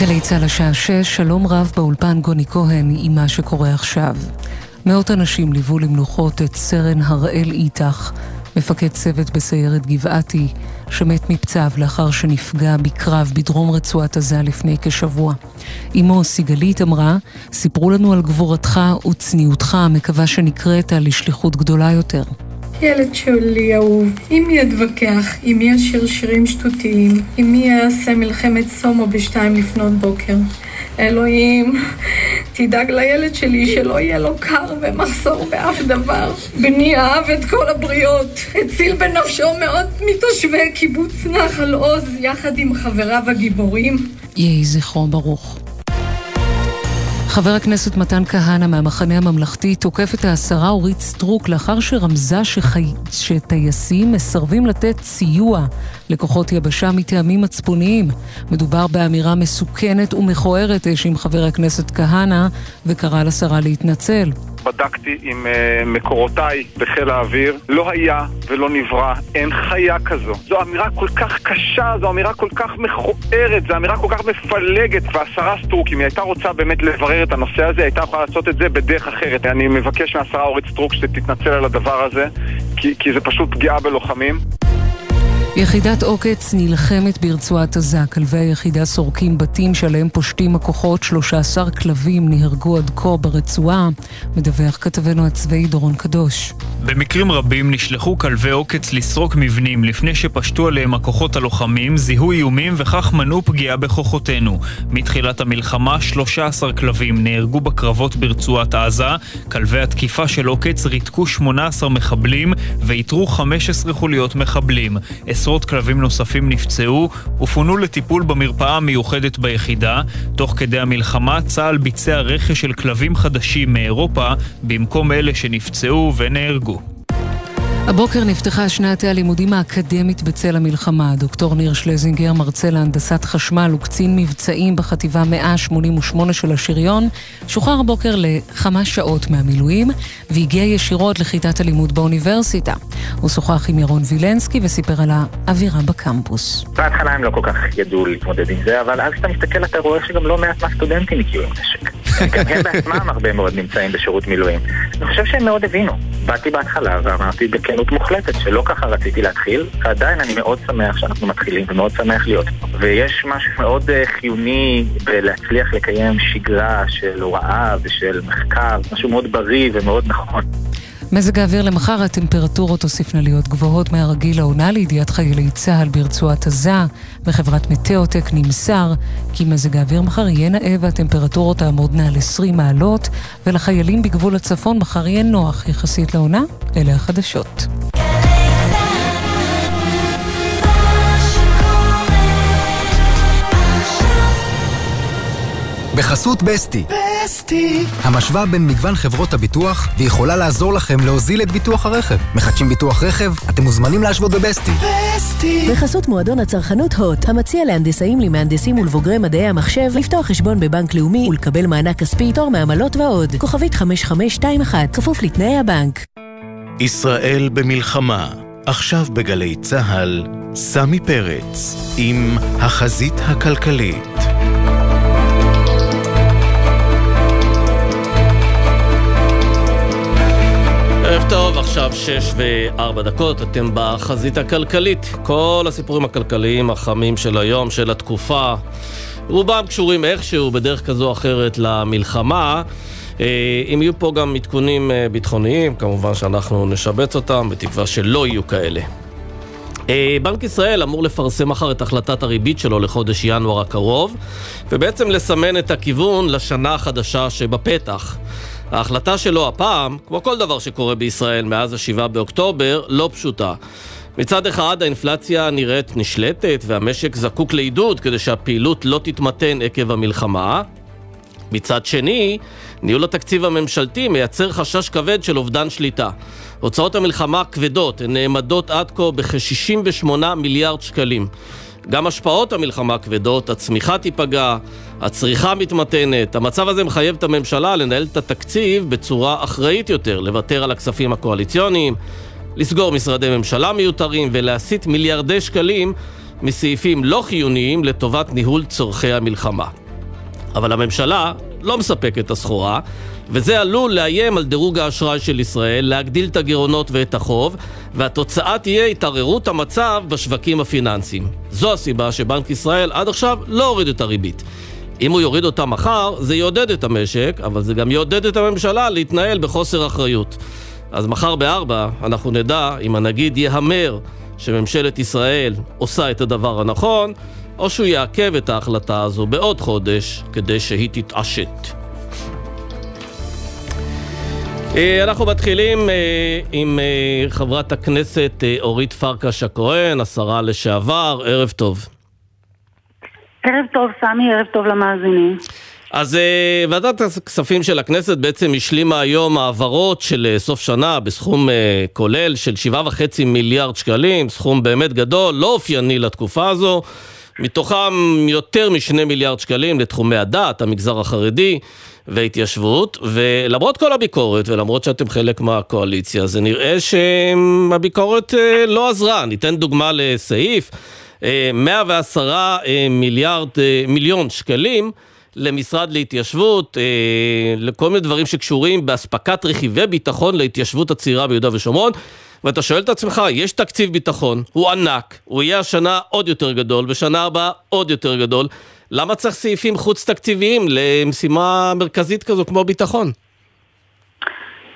גלי צה"ל השעה שש, שלום רב באולפן גוני כהן עם מה שקורה עכשיו. מאות אנשים ליוו למנוחות את סרן הראל איתך, מפקד צוות בסיירת גבעתי, שמת מפצעיו לאחר שנפגע בקרב בדרום רצועת עזה לפני כשבוע. אמו סיגלית אמרה, סיפרו לנו על גבורתך וצניעותך, מקווה שנקראת לשליחות גדולה יותר. ילד שלי אהוב, עם מי אתווכח, עם מי אשיר שירים שטותיים, עם מי אעשה מלחמת סומו בשתיים לפנות בוקר. אלוהים, תדאג לילד שלי שלא יהיה לו קר ומחסור באף דבר. בני אהב את כל הבריות, הציל בנפשו מאות מתושבי קיבוץ נחל עוז יחד עם חבריו הגיבורים. יהי זכרו ברוך. חבר הכנסת מתן כהנא מהמחנה הממלכתי תוקף את השרה אורית סטרוק לאחר שרמזה שחי... שטייסים מסרבים לתת סיוע לכוחות יבשה מטעמים מצפוניים. מדובר באמירה מסוכנת ומכוערת, האשים חבר הכנסת כהנא, וקרא לשרה להתנצל. בדקתי עם uh, מקורותיי בחיל האוויר, לא היה ולא נברא, אין חיה כזו. זו אמירה כל כך קשה, זו אמירה כל כך מכוערת, זו אמירה כל כך מפלגת. והשרה סטרוק, אם היא הייתה רוצה באמת לברר את הנושא הזה, הייתה יכולה לעשות את זה בדרך אחרת. אני מבקש מהשרה אורית סטרוק שתתנצל על הדבר הזה, כי, כי זה פשוט פגיעה בלוחמים. יחידת עוקץ נלחמת ברצועת עזה. כלבי היחידה סורקים בתים שעליהם פושטים הכוחות. 13 כלבים נהרגו עד כה ברצועה, מדווח כתבנו הצבאי דורון קדוש. במקרים רבים נשלחו כלבי עוקץ לסרוק מבנים לפני שפשטו עליהם הכוחות הלוחמים, זיהו איומים וכך מנעו פגיעה בכוחותינו. מתחילת המלחמה 13 כלבים נהרגו בקרבות ברצועת עזה. כלבי התקיפה של עוקץ ריתקו 18 מחבלים ואיתרו 15 חוליות מחבלים. עשרות כלבים נוספים נפצעו ופונו לטיפול במרפאה המיוחדת ביחידה. תוך כדי המלחמה צה"ל ביצע רכש של כלבים חדשים מאירופה במקום אלה שנפצעו ונהרגו. הבוקר נפתחה שנת הלימודים האקדמית בצל המלחמה. דוקטור ניר שלזינגר, מרצה להנדסת חשמל וקצין מבצעים בחטיבה 188 של השריון, שוחרר הבוקר לכמה שעות מהמילואים והגיע ישירות לכיתת הלימוד באוניברסיטה. הוא שוחח עם ירון וילנסקי וסיפר על האווירה בקמפוס. בהתחלה הם לא כל כך ידעו להתמודד עם זה, אבל אז כשאתה מסתכל אתה רואה שגם לא מעט מהסטודנטים הגיעו עם נשק. גם הם בעצמם הרבה מאוד נמצאים בשירות מילואים. אני חושב שהם מאוד הבינו. באתי בהתחלה ואמרתי בכנות מוחלטת שלא ככה רציתי להתחיל, ועדיין אני מאוד שמח שאנחנו מתחילים ומאוד שמח להיות פה. ויש משהו מאוד אה, חיוני בלהצליח לקיים שגרה של הוראה ושל מחקר, משהו מאוד בריא ומאוד נכון. מזג האוויר למחר הטמפרטורות תוסיפנה להיות גבוהות מהרגיל העונה לידיעת חיילי צה"ל ברצועת עזה. בחברת מטאוטק נמסר כי מזג האוויר מחר יהיה נאה והטמפרטורות תעמודנה על 20 מעלות, ולחיילים בגבול הצפון מחר יהיה נוח יחסית לעונה. אלה החדשות. בחסות בסטי. בסטי. המשוואה בין מגוון חברות הביטוח, ויכולה לעזור לכם להוזיל את ביטוח הרכב. מחדשים ביטוח רכב? אתם מוזמנים להשוות בבסטי. בסטי. בחסות מועדון הצרכנות הוט, המציע להנדסאים, למהנדסים ולבוגרי מדעי המחשב, לפתוח חשבון בבנק לאומי ולקבל מענק כספי, תור מעמלות ועוד. כוכבית 5521, כפוף לתנאי הבנק. ישראל במלחמה. עכשיו בגלי צה"ל, סמי פרץ, עם החזית הכלכלית. ערב טוב, עכשיו שש וארבע דקות, אתם בחזית הכלכלית. כל הסיפורים הכלכליים החמים של היום, של התקופה, רובם קשורים איכשהו, בדרך כזו או אחרת, למלחמה. אה, אם יהיו פה גם עדכונים אה, ביטחוניים, כמובן שאנחנו נשבץ אותם, בתקווה שלא יהיו כאלה. אה, בנק ישראל אמור לפרסם מחר את החלטת הריבית שלו לחודש ינואר הקרוב, ובעצם לסמן את הכיוון לשנה החדשה שבפתח. ההחלטה שלו הפעם, כמו כל דבר שקורה בישראל מאז ה-7 באוקטובר, לא פשוטה. מצד אחד האינפלציה נראית נשלטת והמשק זקוק לעידוד כדי שהפעילות לא תתמתן עקב המלחמה. מצד שני, ניהול התקציב הממשלתי מייצר חשש כבד של אובדן שליטה. הוצאות המלחמה כבדות, הן נאמדות עד כה בכ-68 מיליארד שקלים. גם השפעות המלחמה כבדות, הצמיחה תיפגע, הצריכה מתמתנת. המצב הזה מחייב את הממשלה לנהל את התקציב בצורה אחראית יותר, לוותר על הכספים הקואליציוניים, לסגור משרדי ממשלה מיותרים ולהסיט מיליארדי שקלים מסעיפים לא חיוניים לטובת ניהול צורכי המלחמה. אבל הממשלה לא מספקת את הסחורה, וזה עלול לאיים על דירוג האשראי של ישראל, להגדיל את הגירעונות ואת החוב, והתוצאה תהיה התערערות המצב בשווקים הפיננסיים. זו הסיבה שבנק ישראל עד עכשיו לא הוריד את הריבית. אם הוא יוריד אותה מחר, זה יעודד את המשק, אבל זה גם יעודד את הממשלה להתנהל בחוסר אחריות. אז מחר בארבע אנחנו נדע אם הנגיד יהמר שממשלת ישראל עושה את הדבר הנכון, או שהוא יעכב את ההחלטה הזו בעוד חודש כדי שהיא תתעשת. אה, אנחנו מתחילים אה, עם אה, חברת הכנסת אורית פרקש הכהן, השרה לשעבר, ערב טוב. ערב טוב, סמי, ערב טוב למאזינים. אז uh, ועדת הכספים של הכנסת בעצם השלימה היום העברות של uh, סוף שנה בסכום uh, כולל של 7.5 מיליארד שקלים, סכום באמת גדול, לא אופייני לתקופה הזו. מתוכם יותר משני מיליארד שקלים לתחומי הדת, המגזר החרדי וההתיישבות, ולמרות כל הביקורת ולמרות שאתם חלק מהקואליציה, זה נראה שהביקורת לא עזרה. ניתן דוגמה לסעיף, 110 מיליארד, מיליון שקלים למשרד להתיישבות, אה, לכל מיני דברים שקשורים באספקת רכיבי ביטחון להתיישבות הצעירה ביהודה ושומרון. ואתה שואל את עצמך, יש תקציב ביטחון, הוא ענק, הוא יהיה השנה עוד יותר גדול, ושנה הבאה עוד יותר גדול. למה צריך סעיפים חוץ תקציביים למשימה מרכזית כזו כמו ביטחון?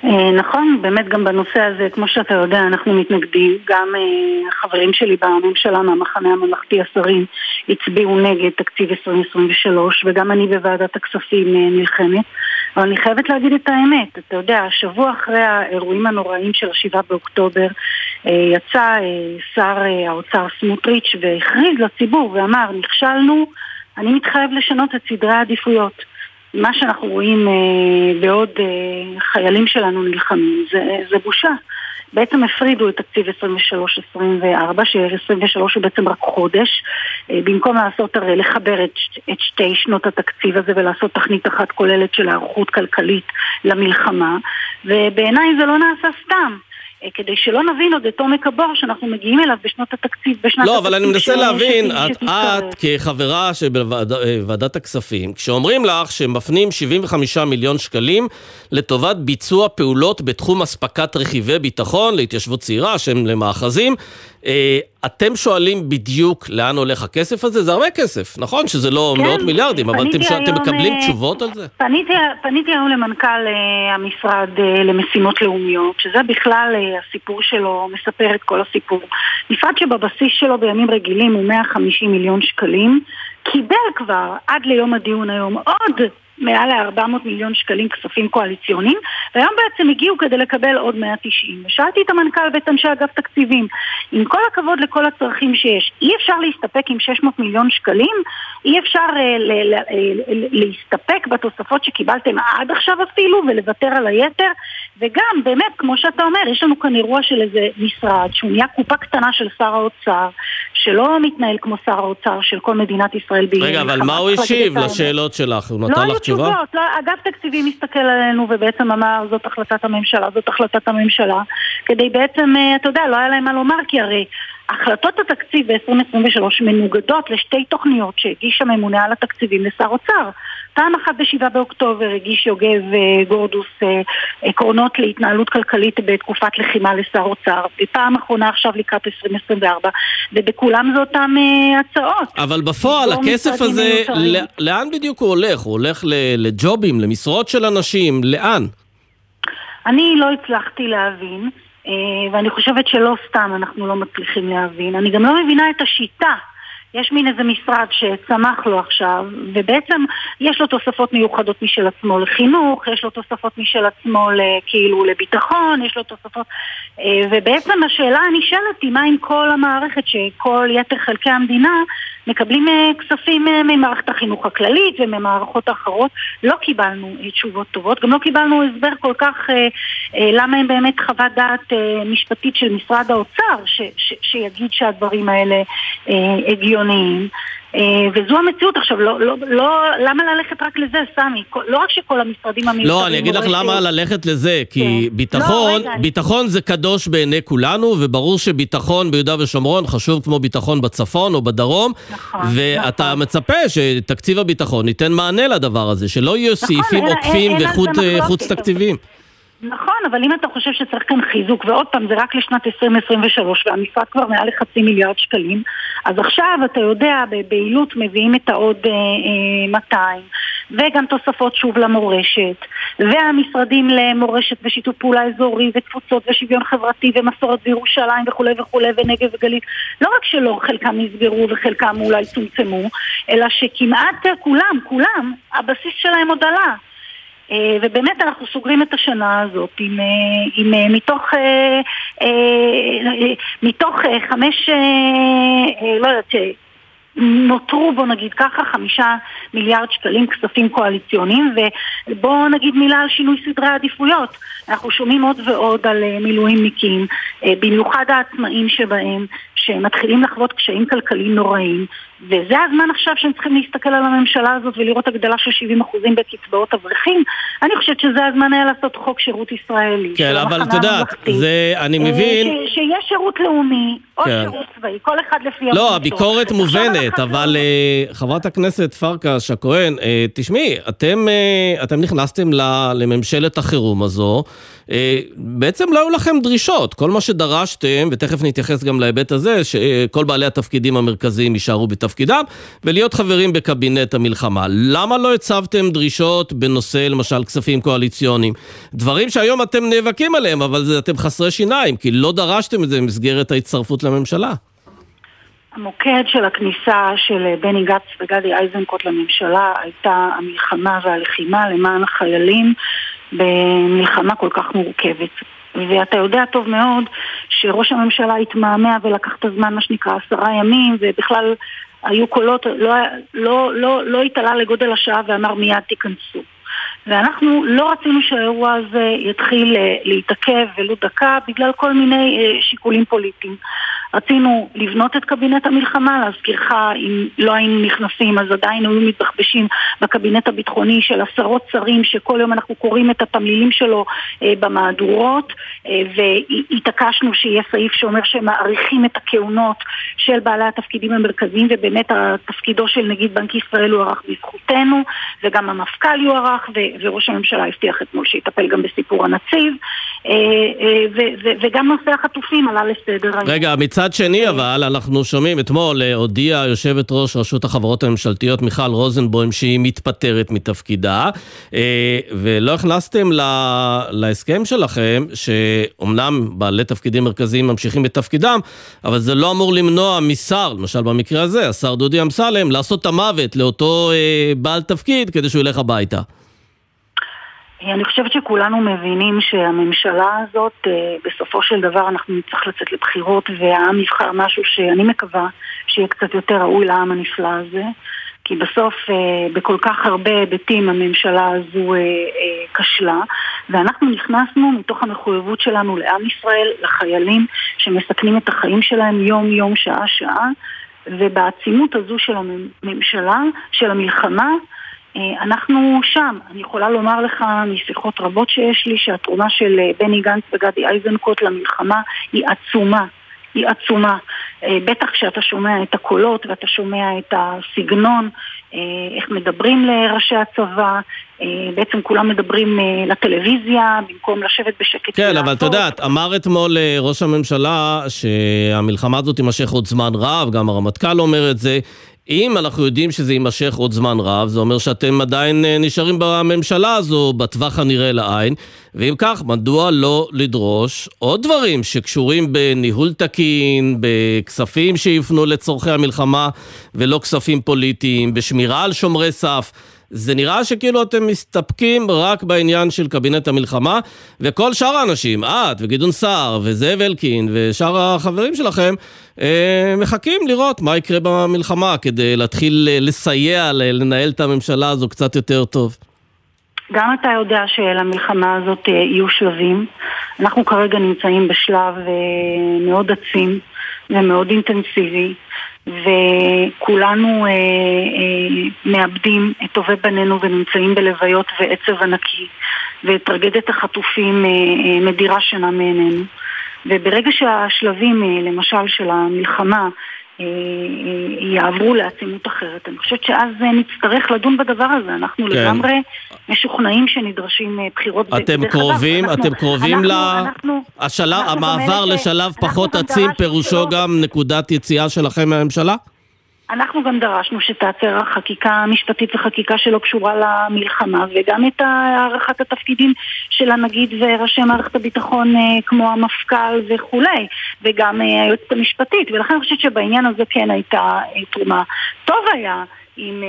אה, נכון, באמת גם בנושא הזה, כמו שאתה יודע, אנחנו מתנגדים. גם אה, החברים שלי בממשלה מהמחנה הממלכתי, השרים, הצביעו נגד תקציב 2023, וגם אני בוועדת הכספים אה, נלחמת. אבל אני חייבת להגיד את האמת, אתה יודע, שבוע אחרי האירועים הנוראים של השבעה באוקטובר, יצא שר האוצר סמוטריץ' והכריז לציבור ואמר, נכשלנו, אני מתחייב לשנות את סדרי העדיפויות. מה שאנחנו רואים אה, בעוד אה, חיילים שלנו נלחמים זה, זה בושה. בעצם הפרידו את תקציב 23-24, ש-23 הוא בעצם רק חודש, אה, במקום לעשות הרי לחבר את, את שתי שנות התקציב הזה ולעשות תכנית אחת כוללת של היערכות כלכלית למלחמה, ובעיניי זה לא נעשה סתם. אה, כדי שלא נבין עוד את עומק הבור שאנחנו מגיעים אליו בשנות התקציב, בשנת לא, אבל אני מנסה להבין, את, את כחברה שבוועדת הכספים, כשאומרים לך שמפנים 75 מיליון שקלים לטובת ביצוע פעולות בתחום אספקת רכיבי ביטחון להתיישבות צעירה, שהם למאחזים, אה, אתם שואלים בדיוק לאן הולך הכסף הזה? זה הרבה כסף, נכון שזה לא כן, מאות מיליארדים, אבל אתם, היום, אתם מקבלים אה, תשובות על זה? פניתי, פניתי היום למנכ"ל uh, המשרד למשימות לאומיות, שזה בכלל הסיפור שלו, מספר את כל הסיפור. משרד שבבסיס שלו בימים רגילים הוא 150 מיליון שקלים, קיבל כבר עד ליום הדיון היום עוד מעל ל-400 מיליון שקלים כספים קואליציוניים, והיום בעצם הגיעו כדי לקבל עוד 190. ושאלתי את המנכ"ל ואת אנשי אגף תקציבים, עם כל הכבוד לכל הצרכים שיש, אי אפשר להסתפק עם 600 מיליון שקלים? אי אפשר אה, ל- ל- ל- להסתפק בתוספות שקיבלתם עד עכשיו אפילו ולוותר על היתר? וגם, באמת, כמו שאתה אומר, יש לנו כאן אירוע של איזה משרד שהוא נהיה קופה קטנה של שר האוצר, שלא מתנהל כמו שר האוצר של כל מדינת ישראל. רגע, אבל מה הוא השיב לשאלות שלך? הוא נתן לא לך תשובה? תשובות, לא, אגף תקציבים הסתכל עלינו ובעצם אמר זאת החלטת הממשלה, זאת החלטת הממשלה, כדי בעצם, אה, אתה יודע, לא היה להם מה לומר, כי הרי החלטות התקציב ב-2023 מנוגדות לשתי תוכניות שהגיש הממונה על התקציבים לשר אוצר. פעם אחת ב-7 באוקטובר הגיש יוגב אה, גורדוס אה, עקרונות להתנהלות כלכלית בתקופת לחימה לשר אוצר, ופעם אחרונה עכשיו לקראת 2024, ובכולם זה אותם הצעות. אבל בפועל הכסף הזה, לאן בדיוק הוא הולך? הוא הולך לג'ובים, למשרות של אנשים, לאן? אני לא הצלחתי להבין, ואני חושבת שלא סתם אנחנו לא מצליחים להבין. אני גם לא מבינה את השיטה. יש מין איזה משרד שצמח לו עכשיו, ובעצם יש לו תוספות מיוחדות משל עצמו לחינוך, יש לו תוספות משל עצמו כאילו לביטחון, יש לו תוספות... אה, ובעצם השאלה הנשאלת היא מה עם כל המערכת שכל יתר חלקי המדינה מקבלים אה, כספים אה, ממערכת החינוך הכללית וממערכות האחרות. לא קיבלנו תשובות טובות, גם לא קיבלנו הסבר כל כך למה הם באמת חוות דעת משפטית של משרד האוצר ש- ש- שיגיד שהדברים האלה הגיוניים. אה, וזו המציאות. עכשיו, לא, לא, לא, למה ללכת רק לזה, סמי? לא רק שכל המשרדים המיותרים... לא, אני אגיד לך למה ללכת לזה, כי כן. ביטחון, לא, רגע, ביטחון אני... זה קדוש בעיני כולנו, וברור שביטחון ביהודה ושומרון חשוב כמו ביטחון בצפון או בדרום, נכון, ואתה נכון. מצפה שתקציב הביטחון ייתן מענה לדבר הזה, שלא יהיו נכון, סעיפים עוקפים וחוץ תקציבים. נכון, אבל אם אתה חושב שצריך כאן חיזוק, ועוד פעם, זה רק לשנת 2023, והמשרד כבר מעל לחצי מיליארד שקלים, אז עכשיו, אתה יודע, בבהילות מביאים את העוד אה, אה, 200, וגם תוספות שוב למורשת, והמשרדים למורשת ושיתוף פעולה אזורי, ותפוצות ושוויון חברתי, ומסורת בירושלים וכולי וכולי, ונגב וגליל. לא רק שלא חלקם נסגרו וחלקם אולי צומצמו, אלא שכמעט כולם, כולם, הבסיס שלהם עוד עלה. אה, ובאמת אנחנו סוגרים את השנה הזאת עם, אה, עם אה, מתוך, מתוך חמש, לא יודעת, נותרו בוא נגיד ככה חמישה מיליארד שקלים כספים קואליציוניים ובואו נגיד מילה על שינוי סדרי העדיפויות. אנחנו שומעים עוד ועוד על מילואימניקים במיוחד העצמאים שבהם שמתחילים לחוות קשיים כלכליים נוראים וזה הזמן עכשיו שהם צריכים להסתכל על הממשלה הזאת ולראות הגדלה של 70% בקצבאות אברכים. אני חושבת שזה הזמן היה לעשות חוק שירות ישראלי. כן, אבל את יודעת, זה, אני אה, מבין... שיהיה שירות לאומי, או כן. שירות צבאי, כל אחד לפי... לא, הביקורת מובנת, אבל uh, חברת הכנסת פרקש הכהן, uh, תשמעי, אתם, אתם נכנסתם לממשלת החירום הזו. בעצם לא היו לכם דרישות, כל מה שדרשתם, ותכף נתייחס גם להיבט הזה, שכל בעלי התפקידים המרכזיים יישארו בתפקידם, ולהיות חברים בקבינט המלחמה. למה לא הצבתם דרישות בנושא למשל כספים קואליציוניים? דברים שהיום אתם נאבקים עליהם, אבל זה, אתם חסרי שיניים, כי לא דרשתם את זה במסגרת ההצטרפות לממשלה. המוקד של הכניסה של בני גץ וגדי איזנקוט לממשלה הייתה המלחמה והלחימה למען החיילים במלחמה כל כך מורכבת. ואתה יודע טוב מאוד שראש הממשלה התמהמה ולקח את הזמן, מה שנקרא, עשרה ימים, ובכלל היו קולות, לא, לא, לא, לא התעלה לגודל השעה ואמר מיד תיכנסו. ואנחנו לא רצינו שהאירוע הזה יתחיל אה, להתעכב ולו דקה בגלל כל מיני אה, שיקולים פוליטיים. רצינו לבנות את קבינט המלחמה, להזכירך, אם לא היינו נכנסים אז עדיין היו מתבחבשים בקבינט הביטחוני של עשרות שרים שכל יום אנחנו קוראים את התמלילים שלו אה, במהדורות אה, והתעקשנו שיהיה סעיף שאומר שמעריכים את הכהונות של בעלי התפקידים המרכזיים ובאמת תפקידו של נגיד בנק ישראל הוארך בזכותנו וגם המפכ"ל יוארך וראש הממשלה הבטיח אתמול שיטפל גם בסיפור הנציב. אה, וגם נושא החטופים עלה לסדר היום. רגע, מצד שני אבל, אנחנו שומעים, אתמול אה, הודיעה יושבת ראש רשות החברות הממשלתיות מיכל רוזנבוים שהיא מתפטרת מתפקידה, ולא הכנסתם להסכם שלכם, שאומנם בעלי תפקידים מרכזיים ממשיכים בתפקידם, אבל זה לא אמור למנוע משר, למשל במקרה הזה, השר דודי אמסלם, לעשות את המוות לאותו בעל תפקיד כדי שהוא ילך הביתה. אני חושבת שכולנו מבינים שהממשלה הזאת, אה, בסופו של דבר אנחנו נצטרך לצאת לבחירות והעם יבחר משהו שאני מקווה שיהיה קצת יותר ראוי לעם הנפלא הזה. כי בסוף אה, בכל כך הרבה היבטים הממשלה הזו אה, כשלה ואנחנו נכנסנו מתוך המחויבות שלנו לעם ישראל, לחיילים שמסכנים את החיים שלהם יום יום, שעה שעה ובעצימות הזו של הממשלה, של המלחמה אנחנו שם. אני יכולה לומר לך משיחות רבות שיש לי שהתרומה של אה, בני גנץ וגדי איזנקוט למלחמה היא עצומה. היא עצומה. אה, בטח כשאתה שומע את הקולות ואתה שומע את הסגנון, איך מדברים לראשי הצבא, בעצם כולם מדברים לטלוויזיה במקום לשבת בשקט. כן, אבל את יודעת, אמר אתמול ראש הממשלה שהמלחמה הזאת תימשך עוד זמן רב, גם הרמטכ"ל אומר את זה. אם אנחנו יודעים שזה יימשך עוד זמן רב, זה אומר שאתם עדיין אה, נשארים בממשלה הזו בטווח הנראה לעין, ואם כך, מדוע לא לדרוש עוד דברים שקשורים בניהול תקין, בכספים שיפנו לצורכי המלחמה ולא כספים פוליטיים, בשמירה על שומרי סף? זה נראה שכאילו אתם מסתפקים רק בעניין של קבינט המלחמה, וכל שאר האנשים, את וגדעון סער וזאב אלקין ושאר החברים שלכם, אה, מחכים לראות מה יקרה במלחמה כדי להתחיל לסייע לנהל את הממשלה הזו קצת יותר טוב. גם אתה יודע שלמלחמה הזאת אה, יהיו שלבים. אנחנו כרגע נמצאים בשלב אה, מאוד עצים ומאוד אינטנסיבי. וכולנו אה, אה, מאבדים את טובי בנינו ונמצאים בלוויות ועצב ענקי, וטרגדיית החטופים אה, אה, מדירה שינה מעינינו. וברגע שהשלבים, אה, למשל, של המלחמה, יעברו לעצימות אחרת. אני חושבת שאז נצטרך לדון בדבר הזה. אנחנו כן. לגמרי משוכנעים שנדרשים בחירות. אתם קרובים, אנחנו, אתם קרובים ל... השלב, המעבר לשלב פחות עצים פירושו גם נקודת יציאה שלכם מהממשלה? אנחנו גם דרשנו שתעצר החקיקה המשפטית וחקיקה שלא קשורה למלחמה וגם את הארכת התפקידים של הנגיד וראשי מערכת הביטחון אה, כמו המפכ"ל וכולי וגם אה, היועצת המשפטית ולכן אני חושבת שבעניין הזה כן הייתה אה, תרומה. טוב היה אם,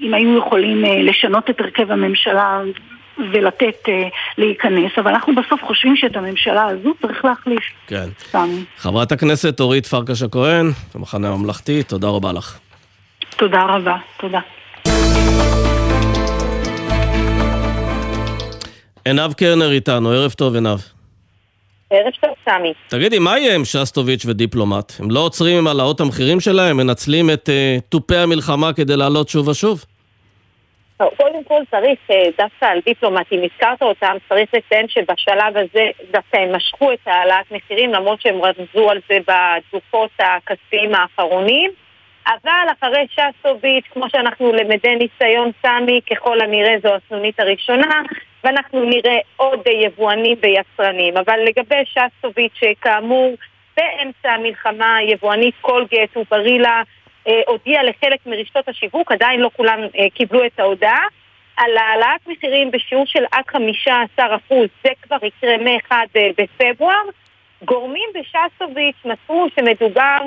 אם היו יכולים לשנות את הרכב הממשלה ולתת uh, להיכנס, אבל אנחנו בסוף חושבים שאת הממשלה הזו צריך להחליף. כן. סתם. חברת הכנסת אורית פרקש הכהן, המחנה הממלכתי, תודה רבה לך. תודה רבה, תודה. עינב קרנר איתנו, ערב טוב עינב. ערב טוב, סמי. תגידי, מה יהיה עם שסטוביץ' ודיפלומט? הם לא עוצרים עם העלאות המחירים שלהם? מנצלים את uh, תופי המלחמה כדי לעלות שוב ושוב? קודם כל צריך, אה, דווקא על דיפלומטים, הזכרת אותם, צריך לציין שבשלב הזה דווקא הם משכו את העלאת מחירים, למרות שהם רמזו על זה בדוחות הכספיים האחרונים. אבל אחרי שסוביץ', כמו שאנחנו למדי ניסיון סמי, ככל הנראה זו הסנונית הראשונה, ואנחנו נראה עוד יבואנים ויצרנים. אבל לגבי שסוביץ', שכאמור, באמצע המלחמה, יבואנית קולגט וברילה הודיע לחלק מרשתות השיווק, עדיין לא כולם אה, קיבלו את ההודעה, על העלאת מחירים בשיעור של עד 15%, זה כבר יקרה מ-1 אה, בפברואר. גורמים בשסטוביץ' מסרו שמדובר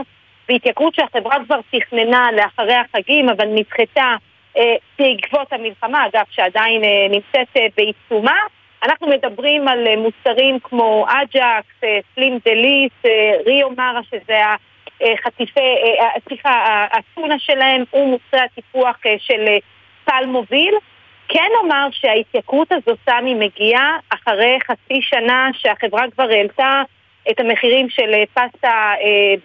בהתייקרות שהחברה כבר תכננה לאחרי החגים, אבל נדחתה אה, בעקבות המלחמה, אגב, שעדיין אה, נמצאת אה, בעיצומה. אנחנו מדברים על אה, מוצרים כמו אג'קס, אה, סלים דליס, אה, ריו מרה, שזה אה, חטיפי, אה, אה, סליחה, הטונה שלהם הוא מוצרי הטיפוח של סל מוביל. כן אומר שההתייקרות הזו, סמי, מגיעה אחרי חצי שנה שהחברה כבר העלתה את המחירים של פסטה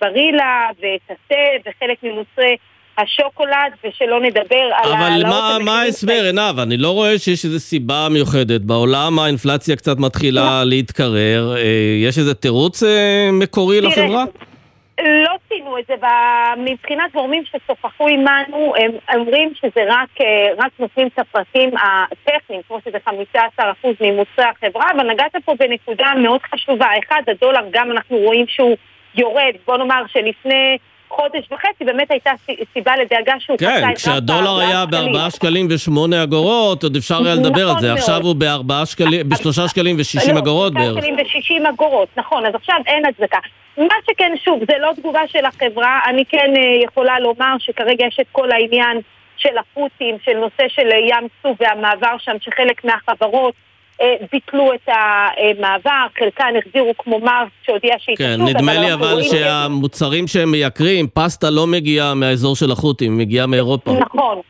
ברילה וטאטה וחלק ממוצרי השוקולד, ושלא נדבר על העלאות. אבל מה ההסבר, עינב? אני לא רואה שיש איזו סיבה מיוחדת. בעולם האינפלציה קצת מתחילה לא. להתקרר. יש איזה תירוץ מקורי לחברה? לא ציינו את זה, מבחינת גורמים ששוחחו עמנו, הם אומרים שזה רק, אה, רק נותנים את הפרטים הטכניים, כמו שזה 15% ממוצרי החברה, אבל נגעת פה בנקודה מאוד חשובה. אחד, הדולר, גם אנחנו רואים שהוא יורד, בוא נאמר שלפני... חודש וחצי באמת הייתה סיבה לדאגה שהוא כן, חצה את כשהדולר היה בארבעה שקלים ושמונה אגורות, עוד אפשר היה לדבר על זה. נכון עכשיו הוא בארבעה שקלים, בשלושה שקלים ושישים לא, אגורות בערך. שלושה שקלים ושישים אגורות, נכון, אז עכשיו אין הצדקה. מה שכן, שוב, זה לא תגובה של החברה, אני כן אה, יכולה לומר שכרגע יש את כל העניין של החות'ים, של נושא של ים סוף והמעבר שם, שחלק מהחברות אה, ביטלו את המעבר, חלקן החזירו כמו מרס שהודיע שהתעשו. כן, נדמה לי אבל שהמוצרים שהם מייקרים, פסטה לא מגיעה מהאזור של החות'ים, היא מגיעה מאירופה. נכון,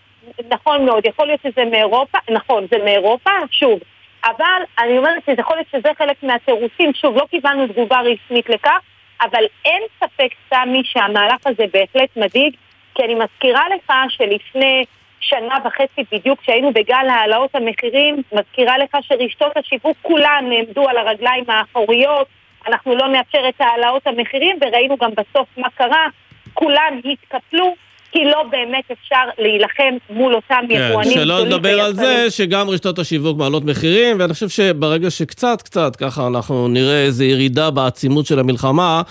נכון מאוד, יכול להיות שזה מאירופה, נכון, זה מאירופה, שוב. אבל אני אומרת שזה יכול להיות שזה חלק מהתירוצים, שוב, לא קיבלנו תגובה רשמית לכך, אבל אין ספק, סמי, שהמהלך הזה בהחלט מדאיג, כי אני מזכירה לך שלפני שנה וחצי בדיוק, כשהיינו בגל העלאות המחירים, מזכירה לך שרשתות השיווק כולן נעמדו על הרגליים האחוריות, אנחנו לא נאפשר את העלאות המחירים, וראינו גם בסוף מה קרה, כולן התקפלו. כי לא באמת אפשר להילחם מול אותם כן, יבואנים גדולים. שלא לדבר על זה שגם רשתות השיווק מעלות מחירים, ואני חושב שברגע שקצת קצת ככה אנחנו נראה איזו ירידה בעצימות של המלחמה,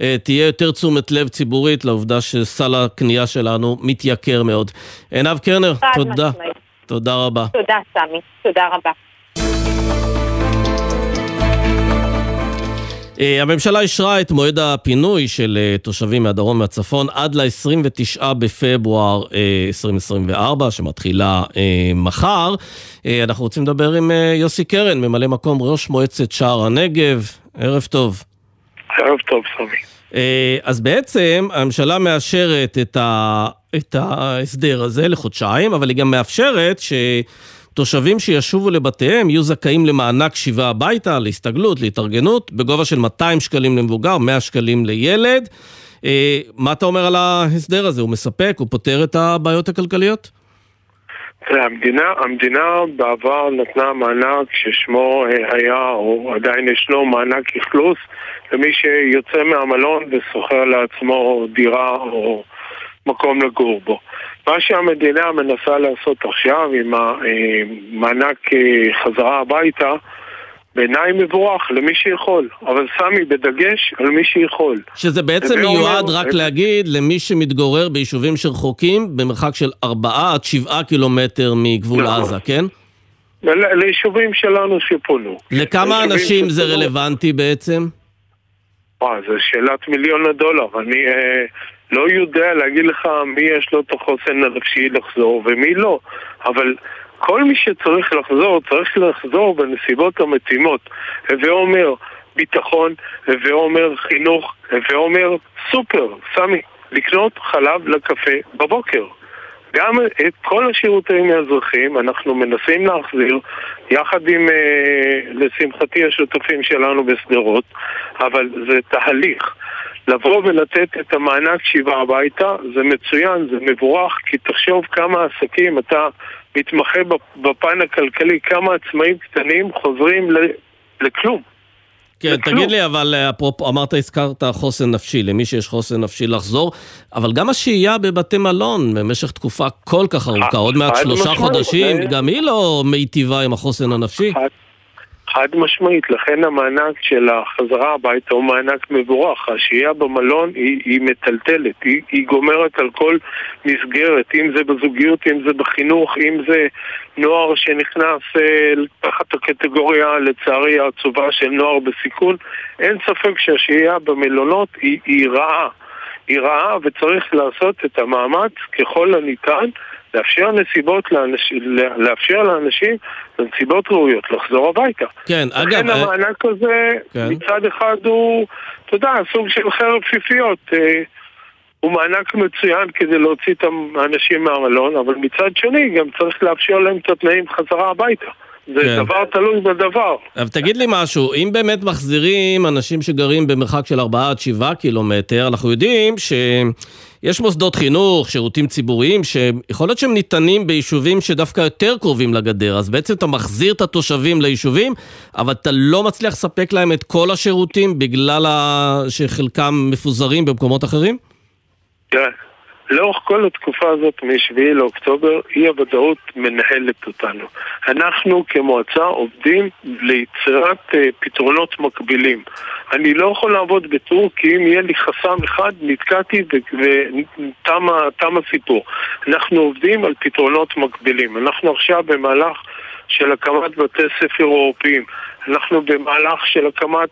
אה, תהיה יותר תשומת לב ציבורית לעובדה שסל הקנייה שלנו מתייקר מאוד. עינב קרנר, תודה. תודה רבה. תודה, סמי. תודה רבה. הממשלה אישרה את מועד הפינוי של אה, תושבים מהדרום והצפון עד ל-29 בפברואר 2024, אה, שמתחילה מחר. אנחנו רוצים לדבר עם יוסי קרן, ממלא מקום ראש מועצת שער הנגב. ערב טוב. ערב טוב, סמי. אז בעצם הממשלה מאשרת את, ה, את ההסדר הזה לחודשיים, אבל היא גם מאפשרת ש... תושבים שישובו לבתיהם יהיו זכאים למענק שיבה הביתה, להסתגלות, להתארגנות, בגובה של 200 שקלים למבוגר, 100 שקלים לילד. אה, מה אתה אומר על ההסדר הזה? הוא מספק? הוא פותר את הבעיות הכלכליות? המדינה, המדינה בעבר נתנה מענק ששמו אה, היה, או עדיין ישנו, מענק אכלוס למי שיוצא מהמלון ושוכר לעצמו דירה או מקום לגור בו. מה שהמדינה מנסה לעשות עכשיו עם המענק אה, חזרה הביתה, בעיניי מבורך למי שיכול, אבל סמי בדגש על מי שיכול. שזה בעצם מיועד אומר, רק. להגיד למי שמתגורר ביישובים שרחוקים במרחק של 4 עד 7 קילומטר מגבול נכון. עזה, כן? ל- ליישובים שלנו שפונו. לכמה אנשים זה רלוונטי בעצם? וואו, זו שאלת מיליון הדולר. אני אה, לא יודע להגיד לך מי יש לו את החוסן הנפשי לחזור ומי לא, אבל כל מי שצריך לחזור, צריך לחזור בנסיבות המתאימות. הווה אומר ביטחון, הווה אומר חינוך, הווה אומר סופר, סמי, לקנות חלב לקפה בבוקר. גם את כל השירותים האזרחיים אנחנו מנסים להחזיר יחד עם, אה, לשמחתי, השותפים שלנו בשדרות, אבל זה תהליך. לבוא ולתת את המענק שיבה הביתה זה מצוין, זה מבורך, כי תחשוב כמה עסקים אתה מתמחה בפן הכלכלי, כמה עצמאים קטנים חוזרים לכלום. כן, לכלום. תגיד לי, אבל אה, אפרופו, אמרת, הזכרת חוסן נפשי, למי שיש חוסן נפשי לחזור, אבל גם השהייה בבתי מלון במשך תקופה כל כך ארוכה, עוד מעט שלושה חודשים, גם היא לא מיטיבה עם החוסן הנפשי. חד משמעית, לכן המענק של החזרה הביתה הוא מענק מבורך. השהייה במלון היא, היא מטלטלת, היא, היא גומרת על כל מסגרת, אם זה בזוגיות, אם זה בחינוך, אם זה נוער שנכנס אה, תחת הקטגוריה, לצערי, העצובה של נוער בסיכון. אין ספק שהשהייה במלונות היא, היא רעה. היא רעה וצריך לעשות את המאמץ ככל הניתן לאפשר נסיבות לאנשים, לאפשר לאנשים בנסיבות ראויות לחזור הביתה. כן, אגב... לכן אה, המענק הזה כן. מצד אחד הוא, אתה יודע, סוג של חרב פיפיות. אה, הוא מענק מצוין כדי להוציא את האנשים מהמלון, אבל מצד שני גם צריך לאפשר להם את התנאים חזרה הביתה. זה כן. דבר תלוי בדבר. אבל תגיד לי משהו, אם באמת מחזירים אנשים שגרים במרחק של 4 עד 7 קילומטר, אנחנו יודעים שיש מוסדות חינוך, שירותים ציבוריים, שיכול להיות שהם ניתנים ביישובים שדווקא יותר קרובים לגדר, אז בעצם אתה מחזיר את התושבים ליישובים, אבל אתה לא מצליח לספק להם את כל השירותים בגלל שחלקם מפוזרים במקומות אחרים? כן. לאורך כל התקופה הזאת, מ-7 לאוקטובר, אי הוודאות מנהלת אותנו. אנחנו כמועצה עובדים ליצירת uh, פתרונות מקבילים. אני לא יכול לעבוד בטור, כי אם יהיה לי חסם אחד, נתקעתי ותם הסיפור. אנחנו עובדים על פתרונות מקבילים. אנחנו עכשיו במהלך של הקמת בתי ספר אירופיים. אנחנו במהלך של הקמת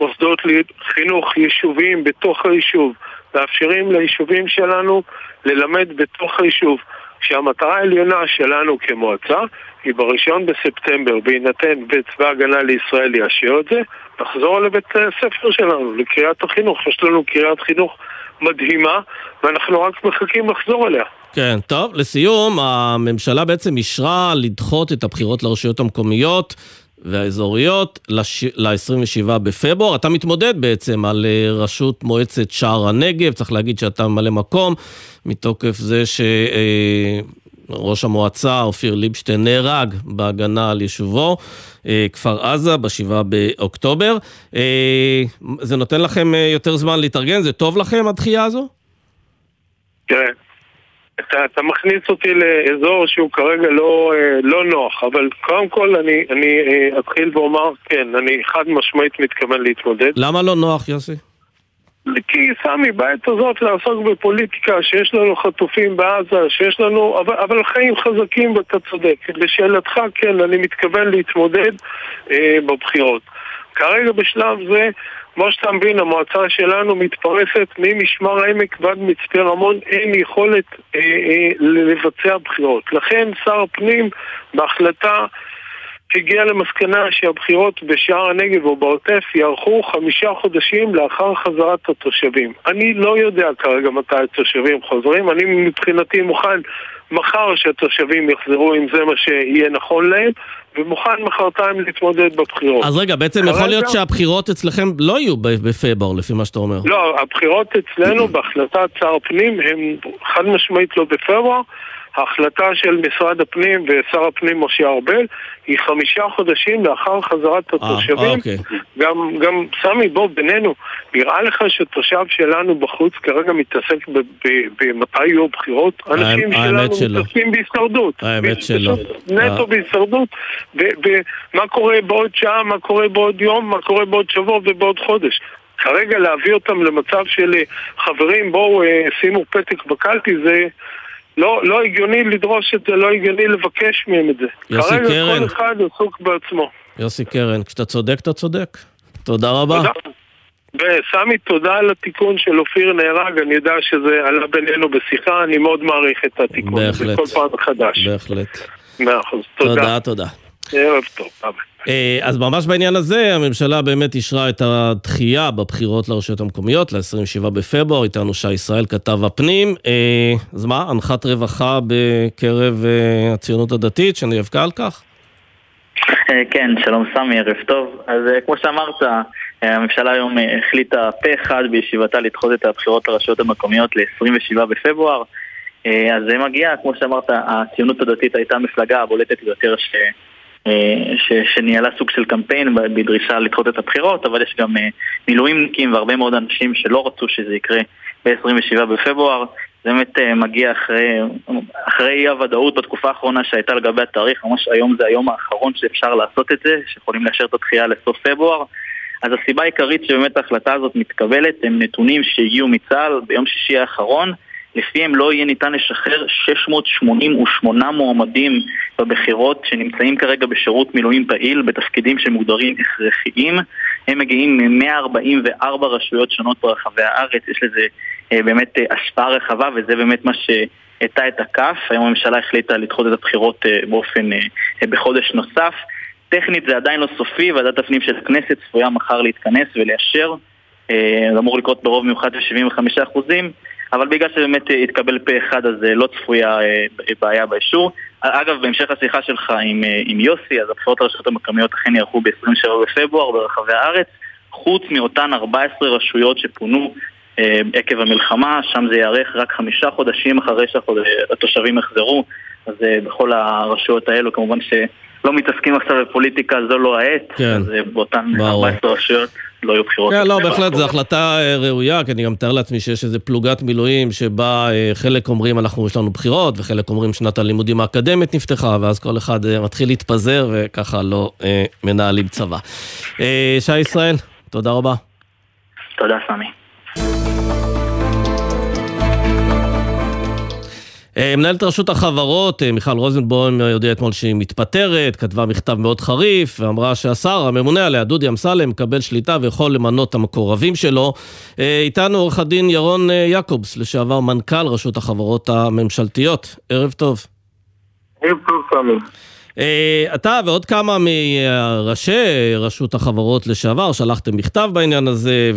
מוסדות חינוך יישוביים בתוך היישוב. מאפשרים ליישובים שלנו ללמד בתוך היישוב. כשהמטרה העליונה שלנו כמועצה היא בראשון בספטמבר, בהינתן וצבא הגנה לישראל יאשר את זה, לחזור לבית הספר שלנו, לקריאת החינוך. יש לנו קריאת חינוך מדהימה, ואנחנו רק מחכים לחזור אליה. כן, טוב, לסיום, הממשלה בעצם אישרה לדחות את הבחירות לרשויות המקומיות והאזוריות ל-27 בפברואר. אתה מתמודד בעצם על אה, ראשות מועצת שער הנגב, צריך להגיד שאתה ממלא מקום, מתוקף זה שראש אה, המועצה אופיר ליבשטיין נהרג בהגנה על יישובו, אה, כפר עזה, ב-7 באוקטובר. זה נותן לכם יותר זמן להתארגן? זה טוב לכם, הדחייה הזו? תראה. אתה, אתה מכניס אותי לאזור שהוא כרגע לא, אה, לא נוח, אבל קודם כל אני, אני אה, אתחיל ואומר, כן, אני חד משמעית מתכוון להתמודד. למה לא נוח, יוסי? כי סמי, בעת הזאת לעסוק בפוליטיקה, שיש לנו חטופים בעזה, שיש לנו... אבל, אבל חיים חזקים ואתה צודק. לשאלתך, כן, אני מתכוון להתמודד אה, בבחירות. כרגע בשלב זה כמו שאתה מבין, המועצה שלנו מתפרסת ממשמר העמק ועד מצפה רמון, אין יכולת אה, אה, לבצע בחירות. לכן שר הפנים, בהחלטה הגיע למסקנה שהבחירות בשער הנגב או בעוטף יארכו חמישה חודשים לאחר חזרת התושבים. אני לא יודע כרגע מתי התושבים חוזרים, אני מבחינתי מוכן מחר שהתושבים יחזרו אם זה מה שיהיה נכון להם, ומוכן מחרתיים להתמודד בבחירות. אז רגע, בעצם יכול להיות שהבחירות אצלכם לא יהיו בפברואר, לפי מה שאתה אומר. לא, הבחירות אצלנו בהחלטת שר הפנים הם חד משמעית לא בפברואר. ההחלטה של משרד הפנים ושר הפנים משה ארבל היא חמישה חודשים לאחר חזרת אה, התושבים. אוקיי. גם, גם, סמי, בוא, בינינו, נראה לך שתושב שלנו בחוץ כרגע מתעסק במתי יהיו הבחירות? אנשים שלנו. מתעסקים בהישרדות. האמת שלא. נטו אה. בהישרדות. ומה קורה בעוד שעה, מה קורה בעוד יום, מה קורה בעוד שבוע ובעוד חודש. כרגע להביא אותם למצב של אה, חברים, בואו אה, שימו פתק בקלפי, זה לא, לא הגיוני לדרוש את זה, לא הגיוני לבקש מהם את זה. יוסי כרגע קרן. כל אחד עסוק בעצמו. יוסי קרן, כשאתה צודק, אתה צודק. תודה רבה. תודה. וסמי, תודה על התיקון של אופיר נהרג, אני יודע שזה עלה בינינו בשיחה, אני מאוד מעריך את התיקון בהחלט. כל פעם מחדש. בהחלט. מאה אחוז, תודה. תודה, תודה. ערב טוב, ביי. אה, אז ממש בעניין הזה, הממשלה באמת אישרה את הדחייה בבחירות לרשויות המקומיות, ל-27 בפברואר, איתנו שי ישראל, כתב הפנים. אה, אז מה, הנחת רווחה בקרב אה, הציונות הדתית, שנאבקה על כך? כן, שלום סמי, ערב טוב. אז כמו שאמרת, הממשלה היום החליטה פה אחד בישיבתה לדחות את הבחירות לרשויות המקומיות ל-27 בפברואר. אז זה מגיע, כמו שאמרת, הציונות הדתית הייתה המפלגה הבולטת ביותר ש... אה, ש... שניהלה סוג של קמפיין בדרישה לדחות את הבחירות, אבל יש גם אה, מילואימניקים והרבה מאוד אנשים שלא רצו שזה יקרה ב-27 בפברואר. זה באמת אה, מגיע אחרי, אחרי אי הוודאות בתקופה האחרונה שהייתה לגבי התאריך, ממש היום זה היום האחרון שאפשר לעשות את זה, שיכולים לאשר את הדחייה לסוף פברואר. אז הסיבה העיקרית שבאמת ההחלטה הזאת מתקבלת הם נתונים שהגיעו מצה"ל ביום שישי האחרון, לפיהם לא יהיה ניתן לשחרר 688 מועמדים בבחירות שנמצאים כרגע בשירות מילואים פעיל בתפקידים שמוגדרים הכרחיים. הם מגיעים מ-144 רשויות שונות ברחבי הארץ, יש לזה אה, באמת אה, השפעה רחבה וזה באמת מה שהטה את הכף. היום הממשלה החליטה לדחות את הבחירות אה, באופן, אה, אה, בחודש נוסף. טכנית זה עדיין לא סופי, ועדת הפנים של הכנסת צפויה מחר להתכנס ולאשר. אה, זה אמור לקרות ברוב מיוחד של 75%, אבל בגלל שבאמת התקבל פה אחד אז אה, לא צפויה אה, בעיה באישור. אגב, בהמשך השיחה שלך עם, אה, עם יוסי, אז הבחירות לרשויות המקומיות אכן יערכו ב-27 בפברואר ברחבי הארץ, חוץ מאותן 14 רשויות שפונו עקב המלחמה, שם זה ייערך רק חמישה חודשים אחרי שהתושבים יחזרו, אז בכל הרשויות האלו כמובן שלא מתעסקים עכשיו בפוליטיקה, זו לא העת, כן. אז אה, באותן ברור. 14 רשויות לא יהיו בחירות. כן, לא, בהחלט זו החלטה אה, ראויה, כי אני גם מתאר לעצמי שיש איזו פלוגת מילואים שבה אה, חלק אומרים אנחנו, יש לנו בחירות, וחלק אומרים שנת הלימודים האקדמית נפתחה, ואז כל אחד מתחיל להתפזר, וככה לא מנהלים צבא. שי ישראל, תודה רבה. תודה, סמי. מנהלת רשות החברות, אה, מיכל רוזנבוים, הודיעה אתמול שהיא מתפטרת, כתבה מכתב מאוד חריף, ואמרה שהשר, הממונה עליה, דודי אמסלם, מקבל שליטה ויכול למנות את המקורבים שלו. אה, איתנו עורך הדין ירון אה, יעקובס, לשעבר מנכ"ל רשות החברות הממשלתיות. ערב טוב. ערב טוב, סמי. אה, אתה ועוד כמה מראשי רשות החברות לשעבר שלחתם מכתב בעניין הזה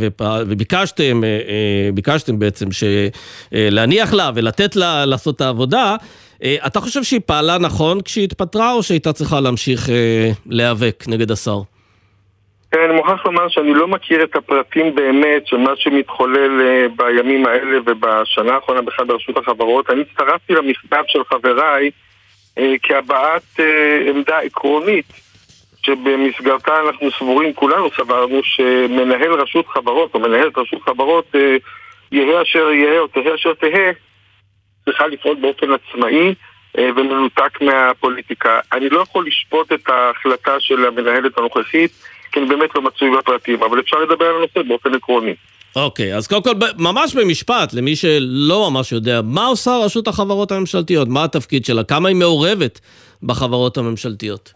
וביקשתם אה, אה, ביקשתם בעצם להניח לה ולתת לה לעשות את העבודה. אתה חושב שהיא פעלה נכון כשהיא התפטרה או שהייתה צריכה להמשיך להיאבק נגד השר? אני מוכרח לומר שאני לא מכיר את הפרטים באמת של מה שמתחולל בימים האלה ובשנה האחרונה בכלל ברשות החברות. אני הצטרפתי למכתב של חבריי כהבעת אה, עמדה עקרונית שבמסגרתה אנחנו סבורים, כולנו סברנו, שמנהל רשות חברות או מנהלת רשות חברות אה, יהא אשר יהא או תהא אשר תהא צריכה לפעול באופן עצמאי אה, ומנותק מהפוליטיקה. אני לא יכול לשפוט את ההחלטה של המנהלת הנוכחית כי אני באמת לא מצוי בפרטים, אבל אפשר לדבר על הנושא באופן עקרוני. אוקיי, אז קודם כל, ממש במשפט, למי שלא ממש יודע, מה עושה רשות החברות הממשלתיות? מה התפקיד שלה? כמה היא מעורבת בחברות הממשלתיות?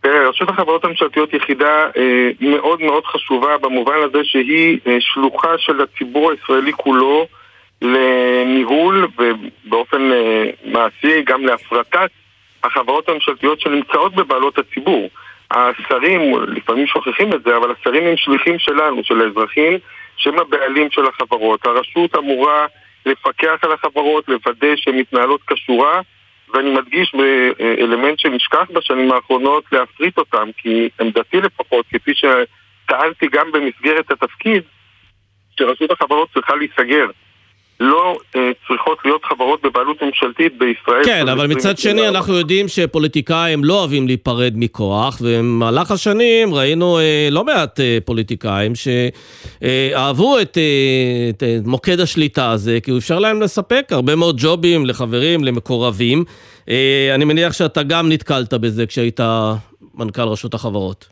תראה, רשות החברות הממשלתיות יחידה אה, מאוד מאוד חשובה במובן הזה שהיא אה, שלוחה של הציבור הישראלי כולו לניהול ובאופן אה, מעשי גם להפרטת החברות הממשלתיות שנמצאות בבעלות הציבור. השרים, לפעמים שוכחים את זה, אבל השרים הם שליחים שלנו, של האזרחים, שהם הבעלים של החברות. הרשות אמורה לפקח על החברות, לוודא שהן מתנהלות כשורה, ואני מדגיש באלמנט שנשכח בשנים האחרונות להפריט אותם, כי עמדתי לפחות, כפי שטענתי גם במסגרת התפקיד, שרשות החברות צריכה להיסגר. לא אה, צריכות להיות חברות בבעלות ממשלתית בישראל. כן, אבל מצד שני אנחנו יודעים שפוליטיקאים לא אוהבים להיפרד מכוח, ובמהלך השנים ראינו אה, לא מעט אה, פוליטיקאים שאהבו את, אה, את אה, מוקד השליטה הזה, כי הוא אפשר להם לספק הרבה מאוד ג'ובים לחברים, למקורבים. אה, אני מניח שאתה גם נתקלת בזה כשהיית מנכ"ל רשות החברות.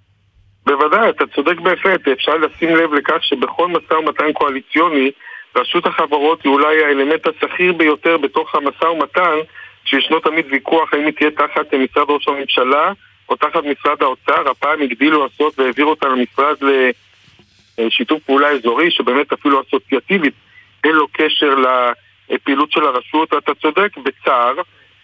בוודאי, אתה צודק בהחלט. אפשר לשים לב לכך שבכל משא ומתן קואליציוני, רשות החברות היא אולי האלמנט השכיר ביותר בתוך המשא ומתן, שישנו תמיד ויכוח האם היא תהיה תחת משרד ראש הממשלה או תחת משרד האוצר. הפעם הגדילו לעשות והעבירו אותה למשרד לשיתוף פעולה אזורי, שבאמת אפילו אסוציאטיבית אין לו קשר לפעילות של הרשות. אתה צודק, בצער.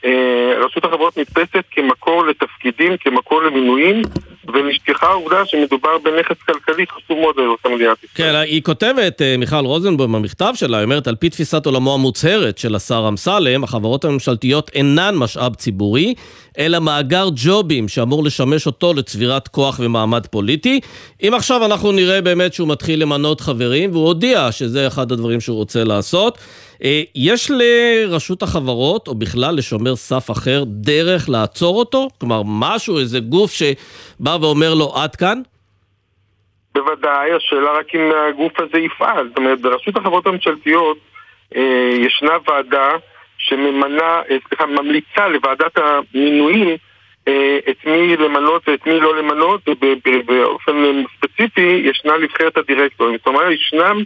אה, רשות החברות נתפסת כמקור לתפקידים, כמקור למינויים, ונשכחה העובדה שמדובר בנכס כלכלי חשוב מאוד לאזרחי מדינת ישראל. כן, היא כותבת, אה, מיכל רוזנבוים, במכתב שלה, היא אומרת, על פי תפיסת עולמו המוצהרת של השר אמסלם, החברות הממשלתיות אינן משאב ציבורי, אלא מאגר ג'ובים שאמור לשמש אותו לצבירת כוח ומעמד פוליטי. אם עכשיו אנחנו נראה באמת שהוא מתחיל למנות חברים, והוא הודיע שזה אחד הדברים שהוא רוצה לעשות, יש לרשות החברות, או בכלל לשומר סף אחר, דרך לעצור אותו? כלומר, משהו, איזה גוף שבא ואומר לו, עד כאן? בוודאי, השאלה רק אם הגוף הזה יפעל. זאת אומרת, ברשות החברות הממשלתיות אה, ישנה ועדה שממנה, אה, סליחה, ממליצה לוועדת המינויים אה, את מי למנות ואת מי לא למנות, ובאופן ספציפי ישנה נבחרת הדירקטורים. זאת אומרת, ישנם אה,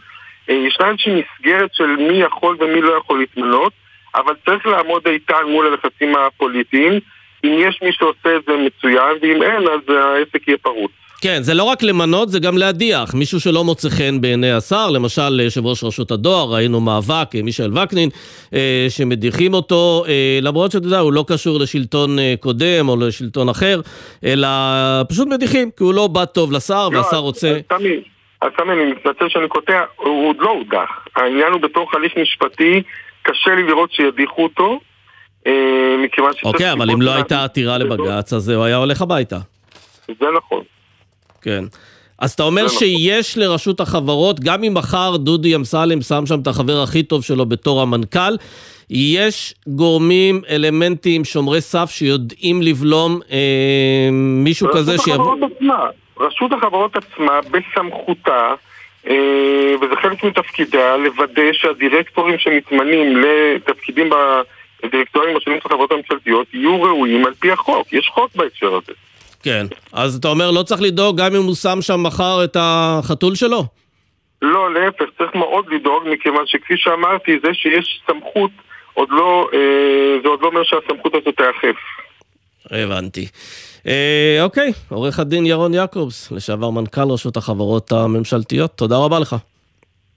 ישנה איזושהי מסגרת של מי יכול ומי לא יכול להתמנות, אבל צריך לעמוד איתן מול הלחצים הפוליטיים. אם יש מי שעושה את זה מצוין, ואם אין, אז העסק יהיה פרוץ. כן, זה לא רק למנות, זה גם להדיח. מישהו שלא מוצא חן בעיני השר, למשל יושב ראש רשות הדואר, ראינו מאבק, מישל וקנין, אה, שמדיחים אותו, אה, למרות שאתה יודע, הוא לא קשור לשלטון קודם או לשלטון אחר, אלא פשוט מדיחים, כי הוא לא בא טוב לשר, לא, והשר רוצה... תמיד. סמי, אני מתנצל שאני קוטע, הוא עוד לא הודח. העניין הוא בתוך הליך משפטי, קשה לי לראות שידיחו אותו, אה, מכיוון ש... אוקיי, אבל אם לא הייתה עתירה לבג"ץ, אז הוא היה הולך הביתה. זה נכון. כן. אז אתה אומר שיש לרשות החברות, גם אם מחר דודי אמסלם שם שם את החבר הכי טוב שלו בתור המנכ"ל, יש גורמים, אלמנטים, שומרי סף שיודעים לבלום אה, מישהו כזה שיבוא... רשות החברות עצמה, בסמכותה, אה, וזה חלק מתפקידה, לוודא שהדירקטורים שמתמנים לתפקידים בדירקטורים השונים של החברות הממשלתיות יהיו ראויים על פי החוק. יש חוק בהקשר הזה. כן, אז אתה אומר לא צריך לדאוג גם אם הוא שם שם מחר את החתול שלו? לא, להפך, צריך מאוד לדאוג, מכיוון שכפי שאמרתי, זה שיש סמכות עוד לא, אה, זה עוד לא אומר שהסמכות הזאת תיאכף. הבנתי. אה, אוקיי, עורך הדין ירון יעקובס, לשעבר מנכ"ל רשות החברות הממשלתיות, תודה רבה לך.